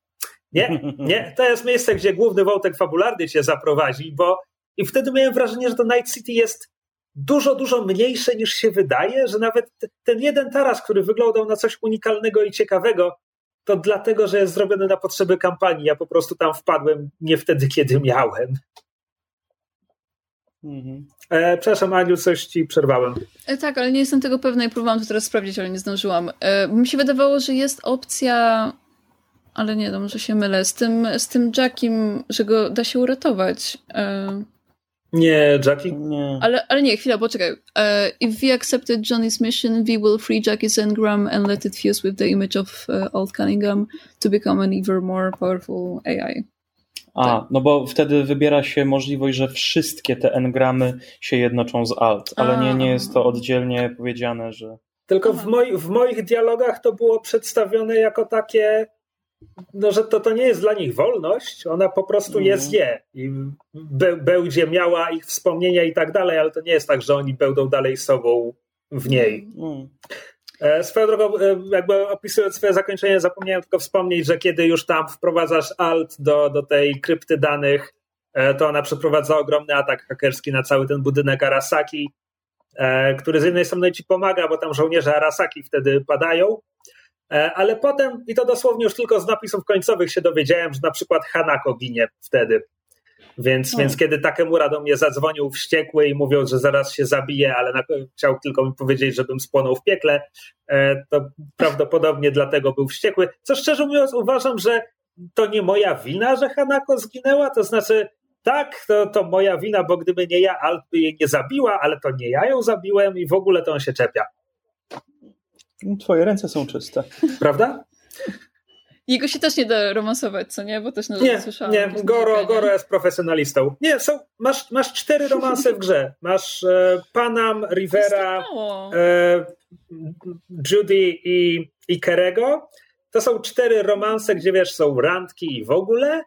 Nie, nie, to jest miejsce, gdzie główny wątek fabularny cię zaprowadzi, bo i wtedy miałem wrażenie, że to Night City jest dużo, dużo mniejsze niż się wydaje, że nawet ten jeden taras, który wyglądał na coś unikalnego i ciekawego, to dlatego, że jest zrobiony na potrzeby kampanii. Ja po prostu tam wpadłem nie wtedy, kiedy miałem. Mhm. E, przepraszam, Aniu, coś ci przerwałem. E, tak, ale nie jestem tego pewna i próbowałam to teraz sprawdzić, ale nie zdążyłam. E, mi się wydawało, że jest opcja, ale nie, no może się mylę, z tym, z tym Jackiem, że go da się uratować. E, nie, Jackie? Nie. Ale, ale nie, chwila, poczekaj. Uh, if we accepted Johnny's mission, we will free Jackie's engram and let it fuse with the image of uh, Old Cunningham to become an even more powerful AI. A, tak. no bo wtedy wybiera się możliwość, że wszystkie te engramy się jednoczą z alt, ale nie, nie jest to oddzielnie powiedziane, że... Tylko w, moi, w moich dialogach to było przedstawione jako takie no, że to, to nie jest dla nich wolność, ona po prostu je mhm. zje i be, będzie miała ich wspomnienia i tak dalej, ale to nie jest tak, że oni będą dalej sobą w niej. Mm. Swoją drogą, e, jakby opisując swoje zakończenie, zapomniałem tylko wspomnieć, że kiedy już tam wprowadzasz alt do, do tej krypty danych, e, to ona przeprowadza ogromny atak hakerski na cały ten budynek Arasaki, który z jednej strony ci pomaga, bo tam żołnierze Arasaki wtedy padają, ale potem, i to dosłownie już tylko z napisów końcowych się dowiedziałem, że na przykład Hanako ginie wtedy. Więc, hmm. więc kiedy Takemura do mnie zadzwonił wściekły i mówił, że zaraz się zabije, ale na, chciał tylko mi powiedzieć, żebym spłonął w piekle, e, to prawdopodobnie dlatego był wściekły. Co szczerze mówiąc uważam, że to nie moja wina, że Hanako zginęła, to znaczy tak, to, to moja wina, bo gdyby nie ja, Alt by jej nie zabiła, ale to nie ja ją zabiłem i w ogóle to on się czepia. Twoje ręce są czyste. Prawda? Jego się też nie da romansować, co nie? Bo też na Nie, słyszałam, nie. Goro, Goro jest profesjonalistą. Nie, są, masz, masz cztery romanse w grze. Masz e, Panam, Rivera, e, Judy i, i Kerego. To są cztery romanse, gdzie wiesz, są randki i w ogóle,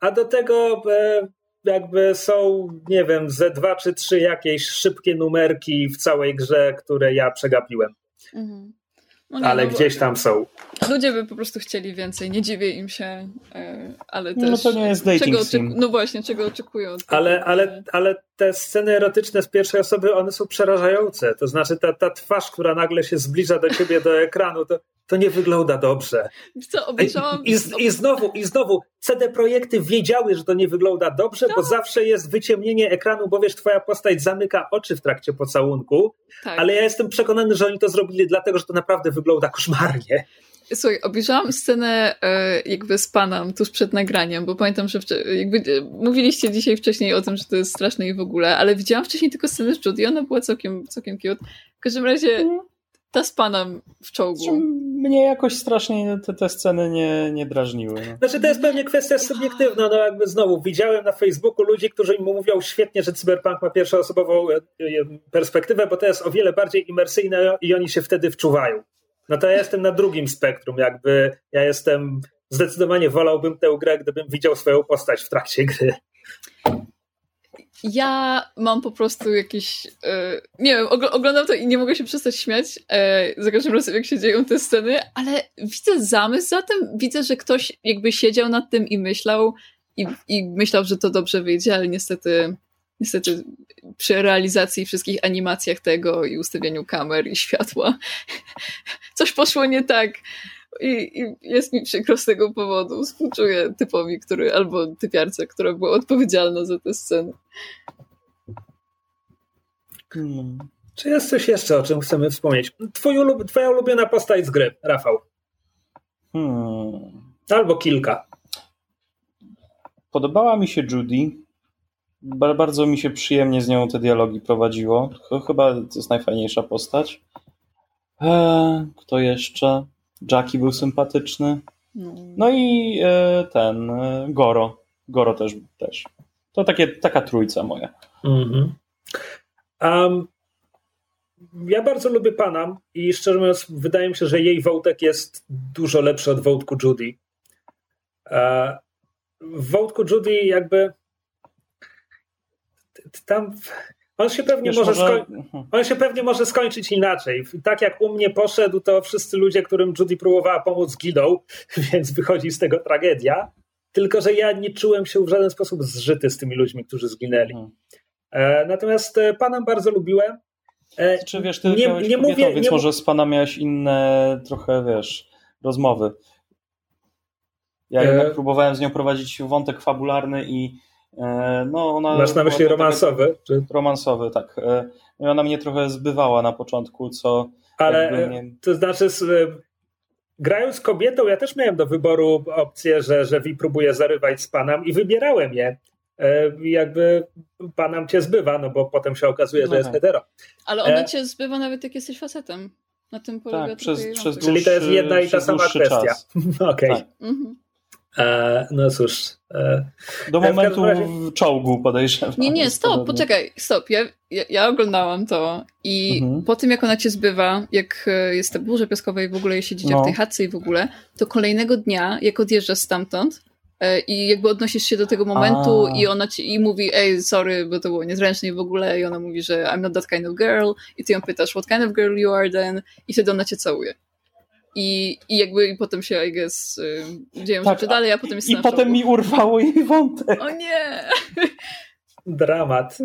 a do tego e, jakby są, nie wiem, ze dwa czy trzy jakieś szybkie numerki w całej grze, które ja przegapiłem. Mhm. No nie, ale no, gdzieś tam są. Ludzie by po prostu chcieli więcej, nie dziwię im się, e, ale też... No to nie jest dating czego No właśnie, czego oczekują. Ale, ale, ale te sceny erotyczne z pierwszej osoby, one są przerażające. To znaczy ta, ta twarz, która nagle się zbliża do ciebie, do ekranu, to, to nie wygląda dobrze. Co, obejrzałam... I, i, I, znowu, i znowu, CD Projekty wiedziały, że to nie wygląda dobrze, bo tak. zawsze jest wyciemnienie ekranu, bo wiesz, twoja postać zamyka oczy w trakcie pocałunku, tak. ale ja jestem przekonany, że oni to zrobili dlatego, że to naprawdę wygląda koszmarnie. Słuchaj, obejrzałam scenę e, jakby z panem tuż przed nagraniem, bo pamiętam, że jakby e, mówiliście dzisiaj wcześniej o tym, że to jest straszne i w ogóle, ale widziałam wcześniej tylko scenę z Judy, ona była całkiem, całkiem cute. W każdym razie ta z panem w czołgu. Znaczy, mnie jakoś strasznie te, te sceny nie, nie drażniły. No. Znaczy to jest pewnie kwestia subiektywna, no jakby znowu widziałem na Facebooku ludzi, którzy mi mówią świetnie, że Cyberpunk ma pierwszoosobową e, perspektywę, bo to jest o wiele bardziej imersyjne i oni się wtedy wczuwają. No to ja jestem na drugim spektrum, jakby ja jestem, zdecydowanie wolałbym tę grę, gdybym widział swoją postać w trakcie gry. Ja mam po prostu jakiś. E, nie wiem, oglądam to i nie mogę się przestać śmiać e, za każdym razem, jak się dzieją te sceny, ale widzę zamysł za tym. Widzę, że ktoś jakby siedział nad tym i myślał, i, i myślał, że to dobrze wyjdzie, ale niestety. Niestety przy realizacji wszystkich animacjach tego i ustawianiu kamer i światła coś poszło nie tak. I, I, jest mi przykro z tego powodu. Współczuję typowi, który, albo typiarce, która była odpowiedzialna za tę scenę. Hmm. Czy jest coś jeszcze, o czym chcemy wspomnieć? Twój ulub, twoja ulubiona postać z gry, Rafał. Hmm. Albo kilka. Podobała mi się Judy. Bardzo mi się przyjemnie z nią te dialogi prowadziło. Chyba to jest najfajniejsza postać. Eee, kto jeszcze? Jackie był sympatyczny. No, no i e, ten e, Goro. Goro też. też. To takie, taka trójca moja. Mm-hmm. Um, ja bardzo lubię Panam i szczerze mówiąc, wydaje mi się, że jej wątek jest dużo lepszy od wątku Judy. E, w wątku Judy jakby tam on się pewnie Wiesz, może, może... Mhm. on się pewnie może skończyć inaczej. Tak jak u mnie poszedł, to wszyscy ludzie, którym Judy próbowała pomóc, giną, więc wychodzi z tego tragedia. Tylko, że ja nie czułem się w żaden sposób zżyty z tymi ludźmi, którzy zginęli. Hmm. E, natomiast e, panem bardzo lubiłem. E, Czy wiesz, ty nie, nie kobietą, mówię, więc nie... może z pana miałeś inne trochę, wiesz, rozmowy. Ja jednak e... próbowałem z nią prowadzić wątek fabularny i no, ona Masz na myśli romansowy? Czy? Romansowy, tak. E, no ona mnie trochę zbywała na początku, co. Ale nie... to znaczy, grając kobietą, ja też miałem do wyboru opcję, że, że Wi próbuje zarywać z panem i wybierałem je. E, jakby panam cię zbywa, no bo potem się okazuje, że jest mhm. hetero. Ale ona cię zbywa nawet jak jesteś facetem. Na tym polega tak, przez, przez dłuższy, Czyli to jest jedna i ta sama kwestia. Okej. Okay. Tak. Mhm. E, no cóż. E, Do momentu razie... czołgu podejrzewam. Nie, nie, stop, poczekaj, stop. Ja, ja, ja oglądałam to i mhm. po tym, jak ona cię zbywa, jak e, jest ta burza piaskowa i w ogóle siedzicie no. w tej chatce i w ogóle, to kolejnego dnia, jak odjeżdżasz stamtąd i jakby odnosisz się do tego momentu A. i ona ci i mówi, ej, sorry, bo to było niezręczne i w ogóle i ona mówi, że I'm not that kind of girl i ty ją pytasz, what kind of girl you are then i wtedy ona cię całuje. I, I jakby i potem się, I guess, y, dzieją tak, rzeczy dalej, a potem jest I potem mi urwało jej wątek. O nie! Dramat.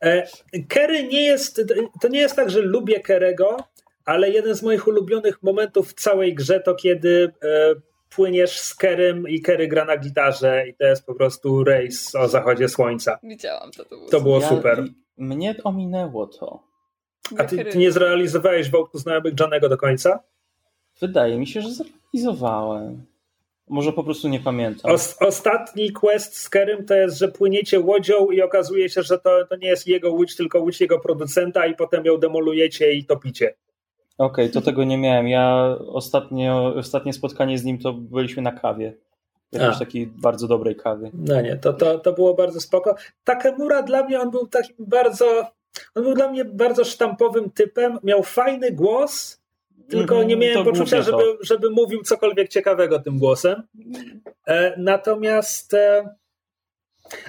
E, Kerry nie jest, to nie jest tak, że lubię Kerego, ale jeden z moich ulubionych momentów w całej grze to kiedy e, płyniesz z Kerem i Kerry gra na gitarze i to jest po prostu rejs o zachodzie słońca. Widziałam to. To było, to było super. mnie ominęło to. A ty, ty nie zrealizowałeś wątku znajomych Johnego do końca? Wydaje mi się, że zrealizowałem. Może po prostu nie pamiętam. Os, ostatni quest z Kerem to jest, że płyniecie łodzią i okazuje się, że to, to nie jest jego łódź, tylko łódź jego producenta i potem ją demolujecie i topicie. Okej, okay, to tego nie miałem. Ja ostatnio, ostatnie spotkanie z nim to byliśmy na kawie. Jakiejś takiej bardzo dobrej kawie. No nie, to, to, to było bardzo spoko. Takemura dla mnie, on był takim bardzo, on był dla mnie bardzo sztampowym typem, miał fajny głos, tylko mhm, nie miałem poczucia, żeby, żeby mówił cokolwiek ciekawego tym głosem. E, natomiast e,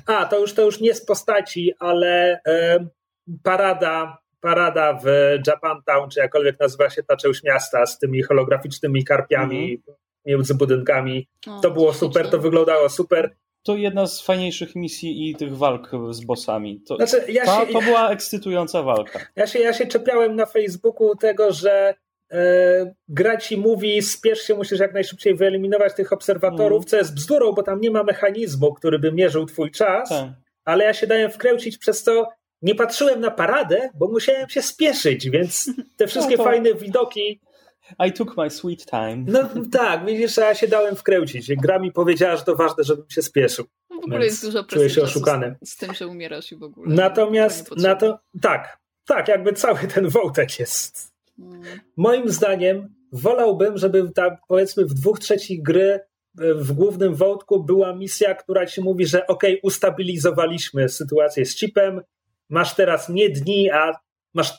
a, to już, to już nie z postaci, ale e, parada, parada w Japantown, czy jakkolwiek nazywa się ta część miasta z tymi holograficznymi karpiami mhm. między budynkami. O, to było super, to wyglądało super. To jedna z fajniejszych misji i tych walk z bossami. To, znaczy, ja ta, się, to była ekscytująca walka. Ja się, ja się czepiałem na Facebooku tego, że gra ci mówi, spiesz się, musisz jak najszybciej wyeliminować tych obserwatorów, mm. co jest bzdurą, bo tam nie ma mechanizmu, który by mierzył twój czas, tak. ale ja się dałem wkręcić przez to, nie patrzyłem na paradę, bo musiałem się spieszyć, więc te wszystkie no to... fajne widoki i took my sweet time. No tak, widzisz, ja się dałem wkręcić. Gra mi powiedziała, że to ważne, żebym się spieszył. No w ogóle jest dużo Czuję się oszukany. Z, z, tym, że umierasz i w ogóle. Natomiast, na to, tak, tak, jakby cały ten wątek jest Moim zdaniem wolałbym, żeby ta, powiedzmy w dwóch trzecich gry e, w głównym wątku była misja, która ci mówi, że ok, ustabilizowaliśmy sytuację z chipem, masz teraz nie dni, a masz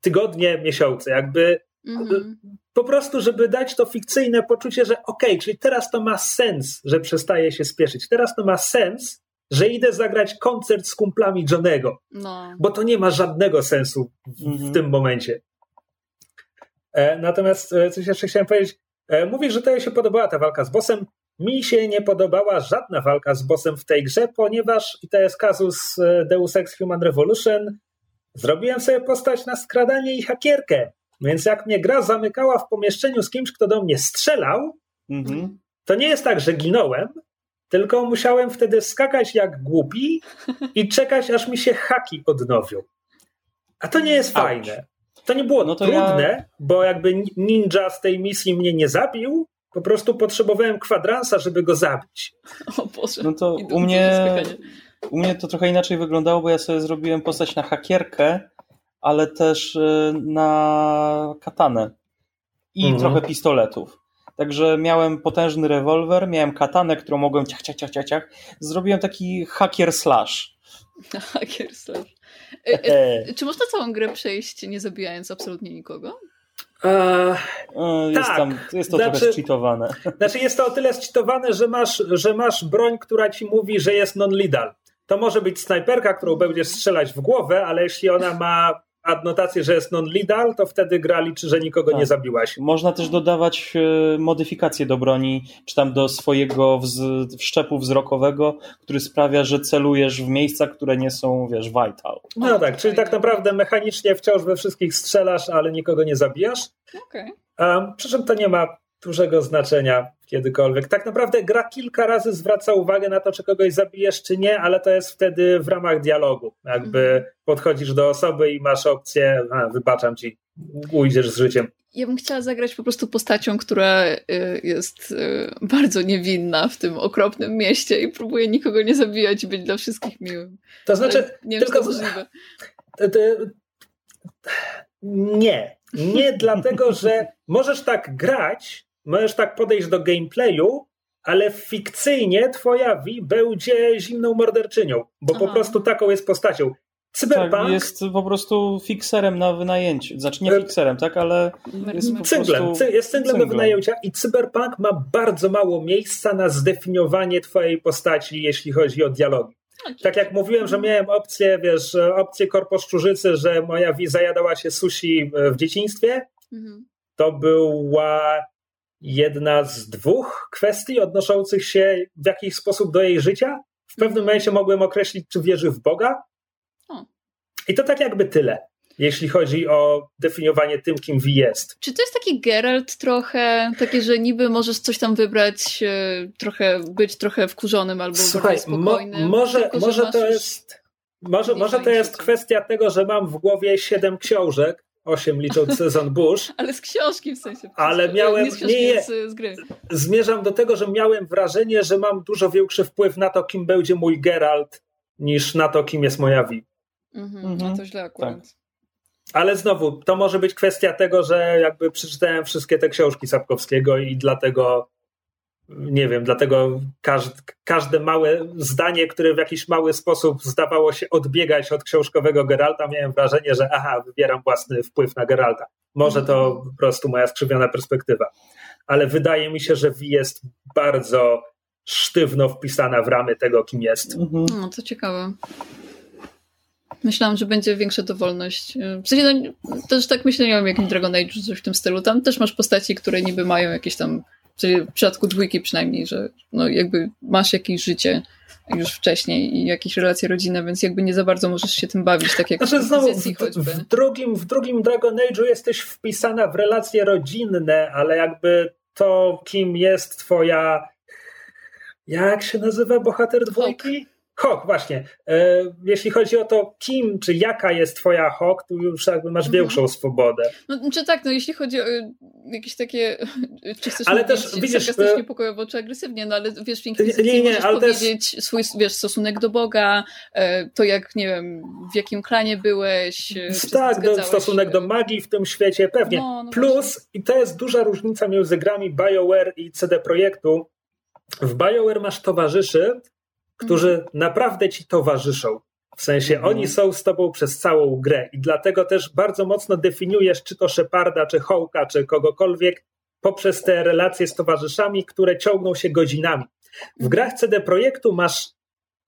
tygodnie, miesiące, jakby mm-hmm. po prostu, żeby dać to fikcyjne poczucie, że ok, czyli teraz to ma sens, że przestaje się spieszyć, teraz to ma sens, że idę zagrać koncert z kumplami Johnego, No. bo to nie ma żadnego sensu w, Mhm. w tym momencie. E, natomiast e, coś jeszcze chciałem powiedzieć. E, mówisz, że to się podobała ta walka z bossem. Mi się nie podobała żadna walka z bossem w tej grze, ponieważ, i to jest kazus Deus Ex Human Revolution, zrobiłem sobie postać na skradanie i hakierkę. Więc jak mnie gra zamykała w pomieszczeniu z kimś, kto do mnie strzelał, Mhm. to nie jest tak, że ginąłem, tylko musiałem wtedy skakać jak głupi i czekać, aż mi się haki odnowią. A to nie jest Auć. fajne. To nie było No to trudne, bo jakby ninja z tej misji mnie nie zabił, po prostu potrzebowałem kwadransa, żeby go zabić. O Boże. No to I u mnie, u mnie to trochę inaczej wyglądało, bo ja sobie zrobiłem postać na hakierkę, ale też y, na katanę i Mhm. trochę pistoletów. Także miałem potężny rewolwer, miałem katanę, którą mogłem ciach, ciach, ciach, ciach, ciach. Zrobiłem taki hacker slash. Hacker slash. E, e, Czy można całą grę przejść nie zabijając absolutnie nikogo? Eee, Jest, Tak, tam, jest to znaczy- trochę zcheatowane. Znaczy jest to o tyle zcheatowane, że masz, że masz broń, która ci mówi, że jest non-lethal. To może być snajperka, którą będziesz strzelać w głowę, ale jeśli ona ma adnotację, że jest non-lethal, to wtedy gra liczy, że nikogo Tak. nie zabiłaś. Można też dodawać e, modyfikacje do broni, czy tam do swojego wz- wszczepu wzrokowego, który sprawia, że celujesz w miejsca, które nie są, wiesz, vital. No tak, czyli tak naprawdę mechanicznie wciąż we wszystkich strzelasz, ale nikogo nie zabijasz. Okej. Um, przy czym to nie ma dużego znaczenia kiedykolwiek. Tak naprawdę gra kilka razy zwraca uwagę na to, czy kogoś zabijesz, czy nie, ale to jest wtedy w ramach dialogu. Jakby Mhm. podchodzisz do osoby i masz opcję, a, wybaczam ci, ujdziesz z życiem. Ja bym chciała zagrać po prostu postacią, która y, jest y, bardzo niewinna w tym okropnym mieście i próbuje nikogo nie zabijać i być dla wszystkich miłym. To znaczy, Ale nie wiem, tylko- czy to możliwe. T- t- Nie. Nie dlatego, że możesz tak grać, możesz tak podejść do gameplayu, ale fikcyjnie twoja Vi będzie zimną morderczynią, bo po Aha. prostu taką jest postacią. Cyberpunk, Tak, jest po prostu fikserem na wynajęcie. Znaczy nie E, fikserem, tak, ale jest po cynglem, prostu cy- jest cynglem do cynglem. wynajęcia i Cyberpunk ma bardzo mało miejsca na zdefiniowanie twojej postaci, jeśli chodzi o dialogi. Tak jak mówiłem, że miałem opcję, wiesz, opcję korposzczurzycy, że moja Vi zajadała się sushi e, w dzieciństwie, Mhm. to była jedna z dwóch kwestii odnoszących się w jakiś sposób do jej życia. W pewnym momencie mogłem określić, czy wierzy w Boga. O. I to tak jakby tyle, jeśli chodzi o definiowanie tym, kim Vi jest. Czy to jest taki Geralt trochę, takie, że niby możesz coś tam wybrać, e, trochę być trochę wkurzonym albo Słuchaj, bardziej mo, spokojnym? może, tylko, że może to jest. Może, może to jest życie. kwestia tego, że mam w głowie siedem książek, osiem licząc sezon Bush. Ale z książki w sensie. Ale miałem- Nie z książki, nie, nie. Z, z gry. Zmierzam do tego, że miałem wrażenie, że mam dużo większy wpływ na to, kim będzie mój Geralt, niż na to, kim jest moja Vi. Mhm. Mhm. No to źle akurat. Ale znowu, to może być kwestia tego, że jakby przeczytałem wszystkie te książki Sapkowskiego i dlatego, nie wiem, dlatego każde, każde małe zdanie, które w jakiś mały sposób zdawało się odbiegać od książkowego Geralta, miałem wrażenie, że aha, wybieram własny wpływ na Geralta. Może to po prostu moja skrzywiona perspektywa. Ale wydaje mi się, że Vi jest bardzo sztywno wpisana w ramy tego, kim jest. Mhm. No to ciekawe. Myślałam, że będzie większa dowolność. W sensie, no, też tak myślałam o jakimś Dragon Age, coś w tym stylu. Tam też masz postaci, które niby mają jakieś tam, sensie w przypadku dwójki przynajmniej, że no jakby masz jakieś życie już wcześniej i jakieś relacje rodzinne, więc jakby nie za bardzo możesz się tym bawić, tak jak Znaczy w znowu, w, w, drugim, w drugim Dragon Age'u jesteś wpisana w relacje rodzinne, ale jakby to, kim jest twoja... Jak się nazywa bohater dwójki? Hawk, właśnie. E, jeśli chodzi o to, kim czy jaka jest twoja Hawk, to już jakby masz Mhm. większą swobodę. No, czy tak, no jeśli chodzi o y, jakieś takie, czy chcesz Ale mówić też, widzisz, sarkastycznie, e, pokojowo, czy agresywnie, no ale wiesz, w Inkwizycji nie, nie, możesz ale powiedzieć swój, wiesz, stosunek do Boga, e, to jak, nie wiem, w jakim klanie byłeś, e, tak, do, zgadzałeś stosunek do magii w tym świecie, pewnie. No, no Plus, i to jest duża różnica między grami BioWare i CD Projektu. W BioWare masz towarzyszy, którzy Mhm. naprawdę ci towarzyszą. W sensie Mhm. oni są z tobą przez całą grę i dlatego też bardzo mocno definiujesz, czy to Sheparda, czy Hołka, czy kogokolwiek, poprzez te relacje z towarzyszami, które ciągną się godzinami. W Mhm. grach CD Projektu masz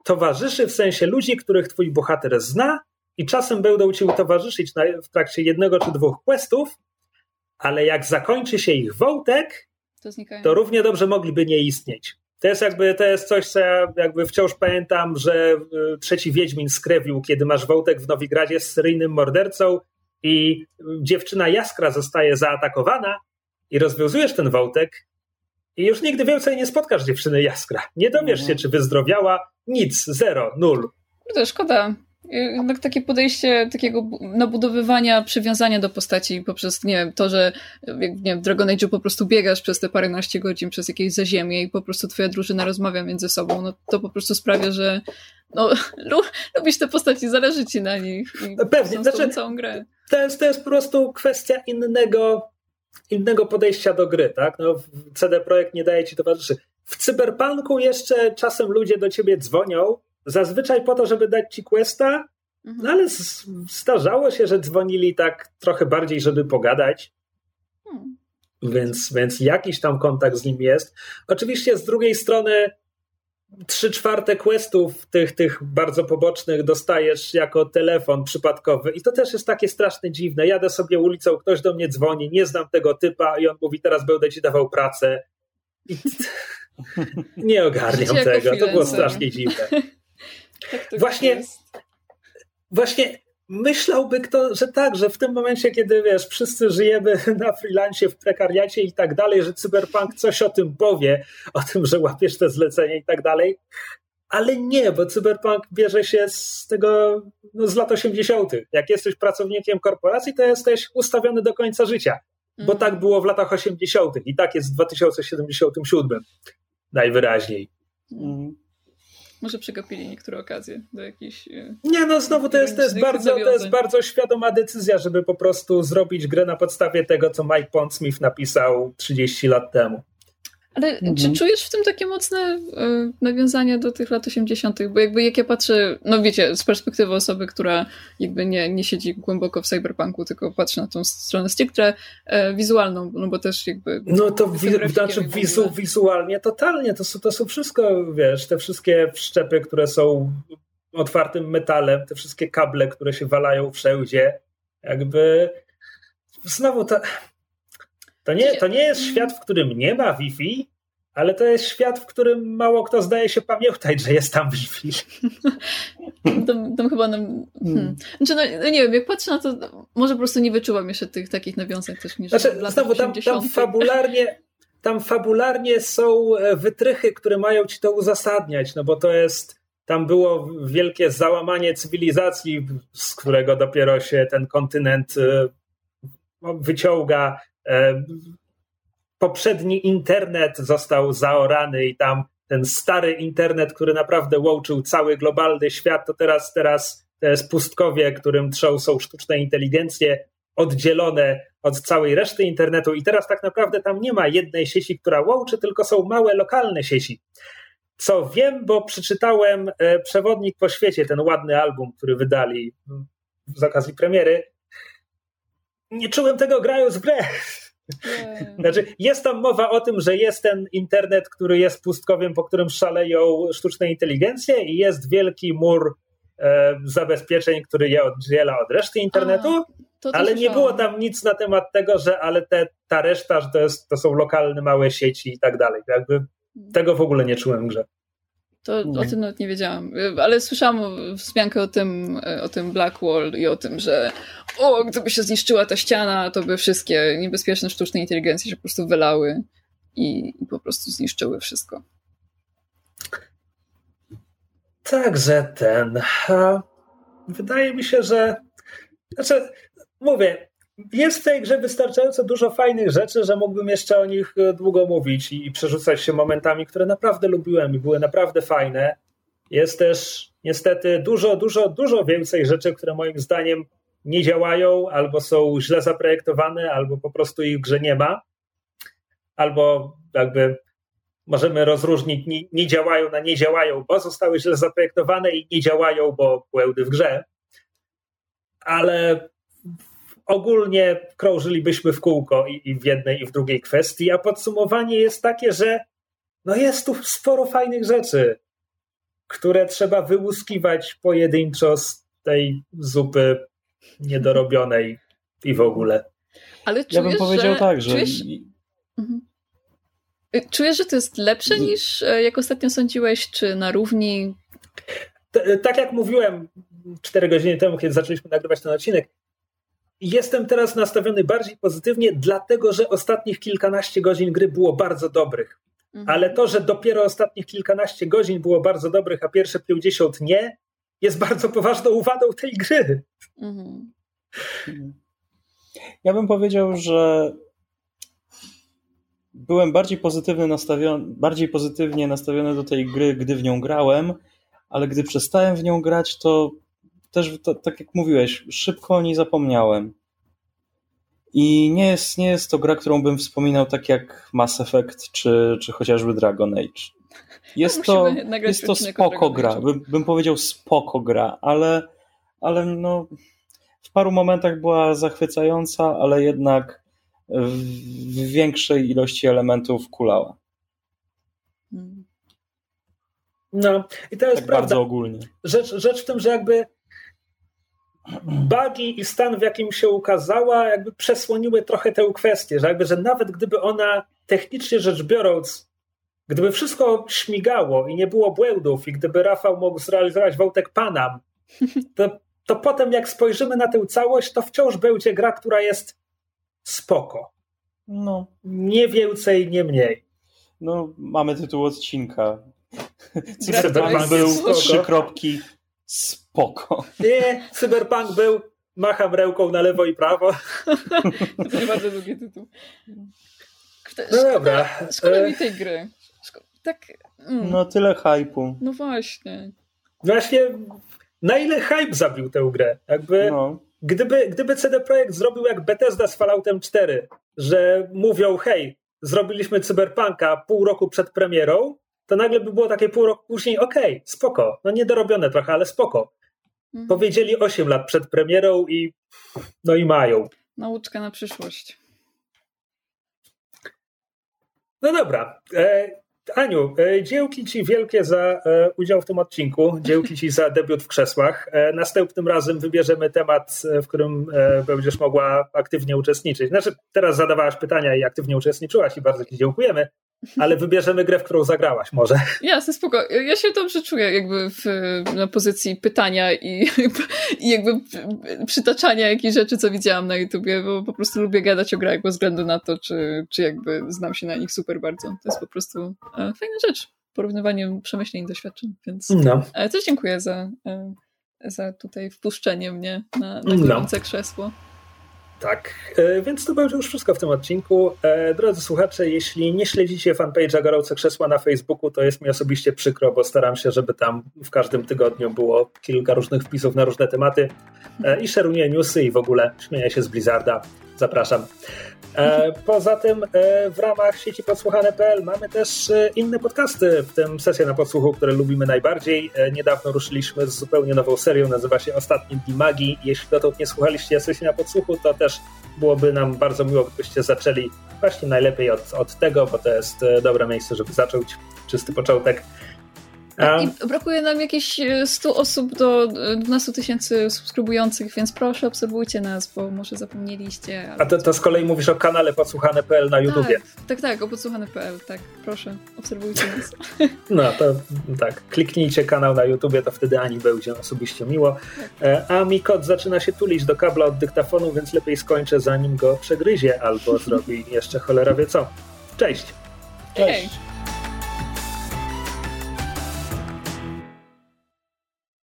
towarzyszy w sensie ludzi, których twój bohater zna i czasem będą ci towarzyszyć w trakcie jednego czy dwóch questów, ale jak zakończy się ich wątek, To to równie dobrze mogliby nie istnieć. To jest jakby, to jest coś, co ja jakby wciąż pamiętam, że y, trzeci Wiedźmin skrewił, kiedy masz wątek w Nowigradzie z seryjnym mordercą i dziewczyna Jaskra zostaje zaatakowana i rozwiązujesz ten wątek i już nigdy więcej nie spotkasz dziewczyny Jaskra. Nie dowiesz się, czy wyzdrowiała. Nic, zero, nul. Kurde, szkoda. Jednak takie podejście takiego bu- nabudowywania, przywiązania do postaci poprzez, nie wiem, to, że jak, nie wiem, w Dragon Age'u po prostu biegasz przez te paręnaście godzin przez jakieś zaziemie i po prostu twoja drużyna rozmawia między sobą, no to po prostu sprawia, że no, lu, lubisz te postaci, zależy ci na nich i No pewnie, znaczy- całą grę. to jest, to jest po prostu kwestia innego, innego podejścia do gry, tak? No, CD Projekt nie daje ci towarzyszy. W Cyberpunku jeszcze czasem ludzie do ciebie dzwonią, zazwyczaj po to, żeby dać ci questa, Mhm. no ale zdarzało się, że dzwonili tak trochę bardziej, żeby pogadać, Hmm. więc, więc jakiś tam kontakt z nim jest. Oczywiście z drugiej strony trzy czwarte questów tych, tych bardzo pobocznych dostajesz jako telefon przypadkowy i to też jest takie strasznie dziwne. Jadę sobie ulicą, ktoś do mnie dzwoni, nie znam tego typa i on mówi teraz będę ci dawał pracę. I nie ogarniam tego, to było strasznie dziwne. Tak Właśnie- jest. Właśnie myślałby kto, że tak, że w tym momencie, kiedy wiesz, wszyscy żyjemy na freelancie, w prekariacie i tak dalej, że cyberpunk coś o tym powie, o tym, że łapiesz te zlecenia i tak dalej. Ale nie, bo cyberpunk bierze się z tego, no, z lat 80. Jak jesteś pracownikiem korporacji, to jesteś ustawiony do końca życia. Bo Mhm. tak było w latach 80. i tak jest w 2077. Najwyraźniej. Mhm. Może przegapili niektóre okazje do jakichś... e, Nie, no znowu to jest, to jest, bardzo, to jest bardzo świadoma decyzja, żeby po prostu zrobić grę na podstawie tego, co Mike Pondsmith napisał 30 lat temu. Ale Mhm. czy czujesz w tym takie mocne y, nawiązania do tych lat 80., bo jakby jak ja patrzę, no wiecie, z perspektywy osoby, która jakby nie, nie siedzi głęboko w cyberpunku, tylko patrzy na tą stronę stricte e, wizualną, no bo też jakby. No to wi- znaczy wizu, wizualnie totalnie, to są, to są wszystko, wiesz, te wszystkie wszczepy, które są otwartym metalem, te wszystkie kable, które się walają wszędzie, jakby znowu to, nie, to nie jest świat, w którym nie ma Wi-Fi, ale to jest świat, w którym mało kto zdaje się pamiętać, że jest tam Wi-Fi. Tam, tam chyba nam. Hmm. Znaczy, no, no nie wiem, jak patrzę na to, może po prostu nie wyczuwam jeszcze tych takich nawiązań też niż Znaczy, w znowu tam, 80. tam fabularnie tam fabularnie są e, wytrychy, które mają ci to uzasadniać, no bo to jest tam było wielkie załamanie cywilizacji, z którego dopiero się ten kontynent e, no, wyciąga. Poprzedni internet został zaorany i tam ten stary internet, który naprawdę łączył cały globalny świat, to teraz, teraz to jest pustkowie, którym trzą są sztuczne inteligencje, oddzielone od całej reszty internetu i teraz tak naprawdę tam nie ma jednej sieci, która łączy, tylko są małe lokalne sieci. Co wiem, bo przeczytałem e, Przewodnik po świecie, ten ładny album, który wydali mm, z okazji premiery. Nie czułem tego grając w grę. Znaczy, jest tam mowa o tym, że jest ten internet, który jest pustkowiem, po którym szaleją sztuczne inteligencje i jest wielki mur e, zabezpieczeń, który je oddziela od reszty internetu. To Ale nie było tam nic na temat tego, że ale te, ta reszta, że to, jest, to są lokalne małe sieci i tak dalej. Jakby tego w ogóle nie czułem w grze. To Nie. o tym nawet nie wiedziałam. Y, Ale słyszałam wzmiankę o tym, y, o tym Black Wall i o tym, że o, gdyby się zniszczyła ta ściana, to by wszystkie niebezpieczne sztuczne inteligencje się po prostu wylały i, i po prostu zniszczyły wszystko. Także ten. Wydaje mi się, że. Znaczy, mówię, jest w tej grze wystarczająco dużo fajnych rzeczy, że mógłbym jeszcze o nich e, długo mówić i, przerzucać się momentami, które naprawdę lubiłem i były naprawdę fajne. Jest też niestety dużo, dużo, dużo więcej rzeczy, które moim zdaniem nie działają, albo są źle zaprojektowane, albo po prostu ich grze nie ma. Albo jakby możemy rozróżnić, nie, nie działają na nie działają, bo zostały źle zaprojektowane i nie działają, bo błędy w grze. Ale ogólnie krążylibyśmy w kółko i, i w jednej, i w drugiej kwestii, a podsumowanie jest takie, że no jest tu sporo fajnych rzeczy, które trzeba wyłuskiwać pojedynczo z tej zupy niedorobionej i w ogóle. Ale czujesz, Ja bym powiedział że, tak, że Czujesz, Mhm. Czujesz, że to jest lepsze niż e, jak ostatnio sądziłeś, czy na równi? T- tak jak mówiłem cztery godziny temu, kiedy zaczęliśmy nagrywać ten odcinek, jestem teraz nastawiony bardziej pozytywnie, dlatego że ostatnich kilkanaście godzin gry było bardzo dobrych. Mhm. Ale to, że dopiero ostatnich kilkanaście godzin było bardzo dobrych, a pierwsze 50 nie, jest bardzo poważną uwadą tej gry. Mhm. Ja bym powiedział, że byłem bardziej pozytywny nastawiony, bardziej pozytywnie nastawiony do tej gry, gdy w nią grałem, ale gdy przestałem w nią grać, to też to, tak jak mówiłeś, szybko o niej zapomniałem. I nie jest, nie jest to gra, którą bym wspominał tak jak Mass Effect czy, czy chociażby Dragon Age. Jest to, Musimy nagrać jest to spoko gra, bym, bym powiedział spoko gra, ale, ale no, w paru momentach była zachwycająca, ale jednak w, w większej ilości elementów kulała. Mhm. No i to jest Tak prawda. bardzo ogólnie. Rzecz, rzecz w tym, że jakby bugi i stan, w jakim się ukazała, jakby przesłoniły trochę tę kwestię, że jakby, że nawet gdyby ona technicznie rzecz biorąc, gdyby wszystko śmigało i nie było błędów i gdyby Rafał mógł zrealizować wątek Panam, to, to potem jak spojrzymy na tę całość, to wciąż będzie gra, która jest spoko. No, Nie więcej, nie mniej. no, mamy tytuł odcinka. Jest był trzy kropki spoko. Nie, cyberpunk był, macham ręką na lewo i prawo. To będzie bardzo długi tytuł. Kto- No Szkoda, dobra. szkoda E, mi tej gry. Szko- tak. Mm, no. No tyle hypu. właśnie. Właśnie, na ile hype zabił tę grę? Jakby, No. gdyby, gdyby CD Projekt zrobił jak Bethesda z Falloutem 4, że mówią, hej, zrobiliśmy cyberpunka pół roku przed premierą, to nagle by było takie pół roku później, okej, spoko, no niedorobione trochę, ale spoko. Mhm. Powiedzieli 8 lat przed premierą i no i mają. Nauczka na przyszłość. No dobra. E, Aniu, e, dziełki Ci wielkie za e, udział w tym odcinku, dziełki Ci za debiut w krzesłach. E, następnym razem wybierzemy temat, e, w którym e, będziesz mogła aktywnie uczestniczyć. Znaczy, teraz zadawałaś pytania i aktywnie uczestniczyłaś i bardzo Ci dziękujemy, ale wybierzemy grę, w którą zagrałaś może. Jasne, spoko. Ja się dobrze czuję jakby w, na pozycji pytania i, i jakby przytaczania jakichś rzeczy, co widziałam na YouTubie, bo po prostu lubię gadać o grach bez względu na to, czy, czy jakby znam się na nich super bardzo. To jest po prostu e, fajna rzecz. Porównywanie przemyśleń i doświadczeń, więc No. e, też dziękuję za, e, za tutaj wpuszczenie mnie na, na No. krzesło. Tak, e, więc to będzie już wszystko w tym odcinku. E, Drodzy słuchacze, jeśli nie śledzicie fanpage'a Gorące Krzesła na Facebooku, to jest mi osobiście przykro, bo staram się, żeby tam w każdym tygodniu było kilka różnych wpisów na różne tematy e, i szeruję newsy i w ogóle śmieję się z Blizzarda. Zapraszam. E, Poza tym e, w ramach sieci podsłuchane.pl mamy też e, inne podcasty, w tym sesję na podsłuchu, które lubimy najbardziej. Niedawno ruszyliśmy z zupełnie nową serią, nazywa się Ostatnie Dni Magii. Jeśli dotąd nie słuchaliście sesji na podsłuchu, to też byłoby nam bardzo miło, gdybyście zaczęli właśnie najlepiej od, od tego, bo to jest dobre miejsce, żeby zacząć. Czysty początek. I brakuje nam jakieś e, 100 osób do e, 12 tysięcy subskrybujących, więc proszę obserwujcie nas, bo może zapomnieliście. a to, to z kolei mówisz o kanale podsłuchane.pl na YouTubie. Tak, tak, tak, o podsłuchane.pl, tak, proszę, obserwujcie nas. No to tak, kliknijcie kanał na YouTubie, to wtedy Ani będzie osobiście miło. E, A mi kot zaczyna się tulić do kabla od dyktafonu, więc lepiej skończę zanim go przegryzie albo zrobi jeszcze cholera wie co. Cześć! Hej!